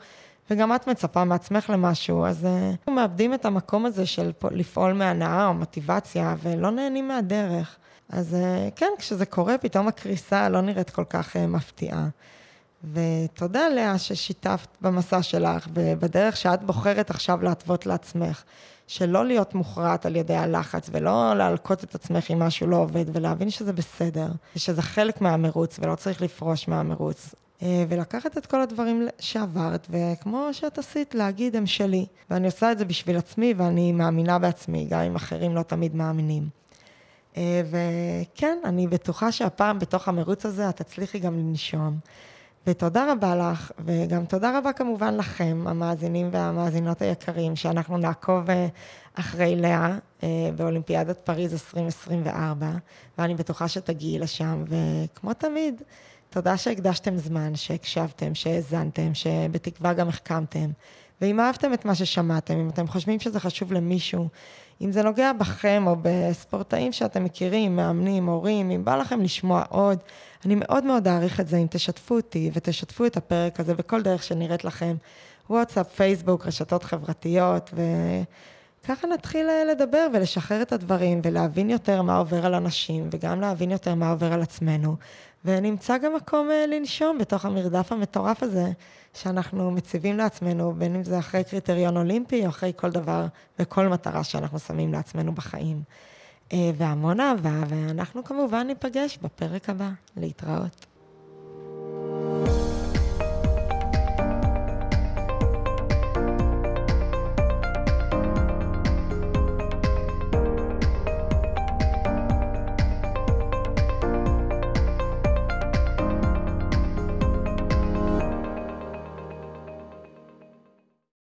וגם את מצפה מעצמך למשהו, אז אנחנו uh, מאבדים את המקום הזה של לפעול מהנאה או מוטיבציה, ולא נהנים מהדרך. אז uh, כן, כשזה קורה, פתאום הקריסה לא נראית כל כך uh, מפתיעה. ותודה, לאה, ששיתפת במסע שלך, ובדרך שאת בוחרת עכשיו להתוות לעצמך. שלא להיות מוכרעת על ידי הלחץ, ולא להלקוט את עצמך אם משהו לא עובד, ולהבין שזה בסדר, ושזה חלק מהמרוץ, ולא צריך לפרוש מהמרוץ. אה, ולקחת את כל הדברים שעברת, וכמו שאת עשית, להגיד, הם שלי. ואני עושה את זה בשביל עצמי, ואני מאמינה בעצמי, גם אם אחרים לא תמיד מאמינים. אה, וכן, אני בטוחה שהפעם בתוך המרוץ הזה את תצליחי גם לנשום. ותודה רבה לך, וגם תודה רבה כמובן לכם, המאזינים והמאזינות היקרים, שאנחנו נעקוב אה, אחרי לאה באולימפיאדת פריז 2024, ואני בטוחה שתגיעי לשם, וכמו תמיד, תודה שהקדשתם זמן, שהקשבתם, שהאזנתם, שבתקווה גם החכמתם. ואם אהבתם את מה ששמעתם, אם אתם חושבים שזה חשוב למישהו, אם זה נוגע בכם או בספורטאים שאתם מכירים, מאמנים, הורים, אם בא לכם לשמוע עוד, אני מאוד מאוד אעריך את זה אם תשתפו אותי ותשתפו את הפרק הזה בכל דרך שנראית לכם, וואטסאפ, פייסבוק, רשתות חברתיות, וככה נתחיל אה, לדבר ולשחרר את הדברים ולהבין יותר מה עובר על אנשים, וגם להבין יותר מה עובר על עצמנו. ונמצא גם מקום אה, לנשום בתוך המרדף המטורף הזה שאנחנו מציבים לעצמנו, בין אם זה אחרי קריטריון אולימפי או אחרי כל דבר וכל מטרה שאנחנו שמים לעצמנו בחיים. אה, והמון אהבה, ואנחנו כמובן ניפגש בפרק הבא. להתראות.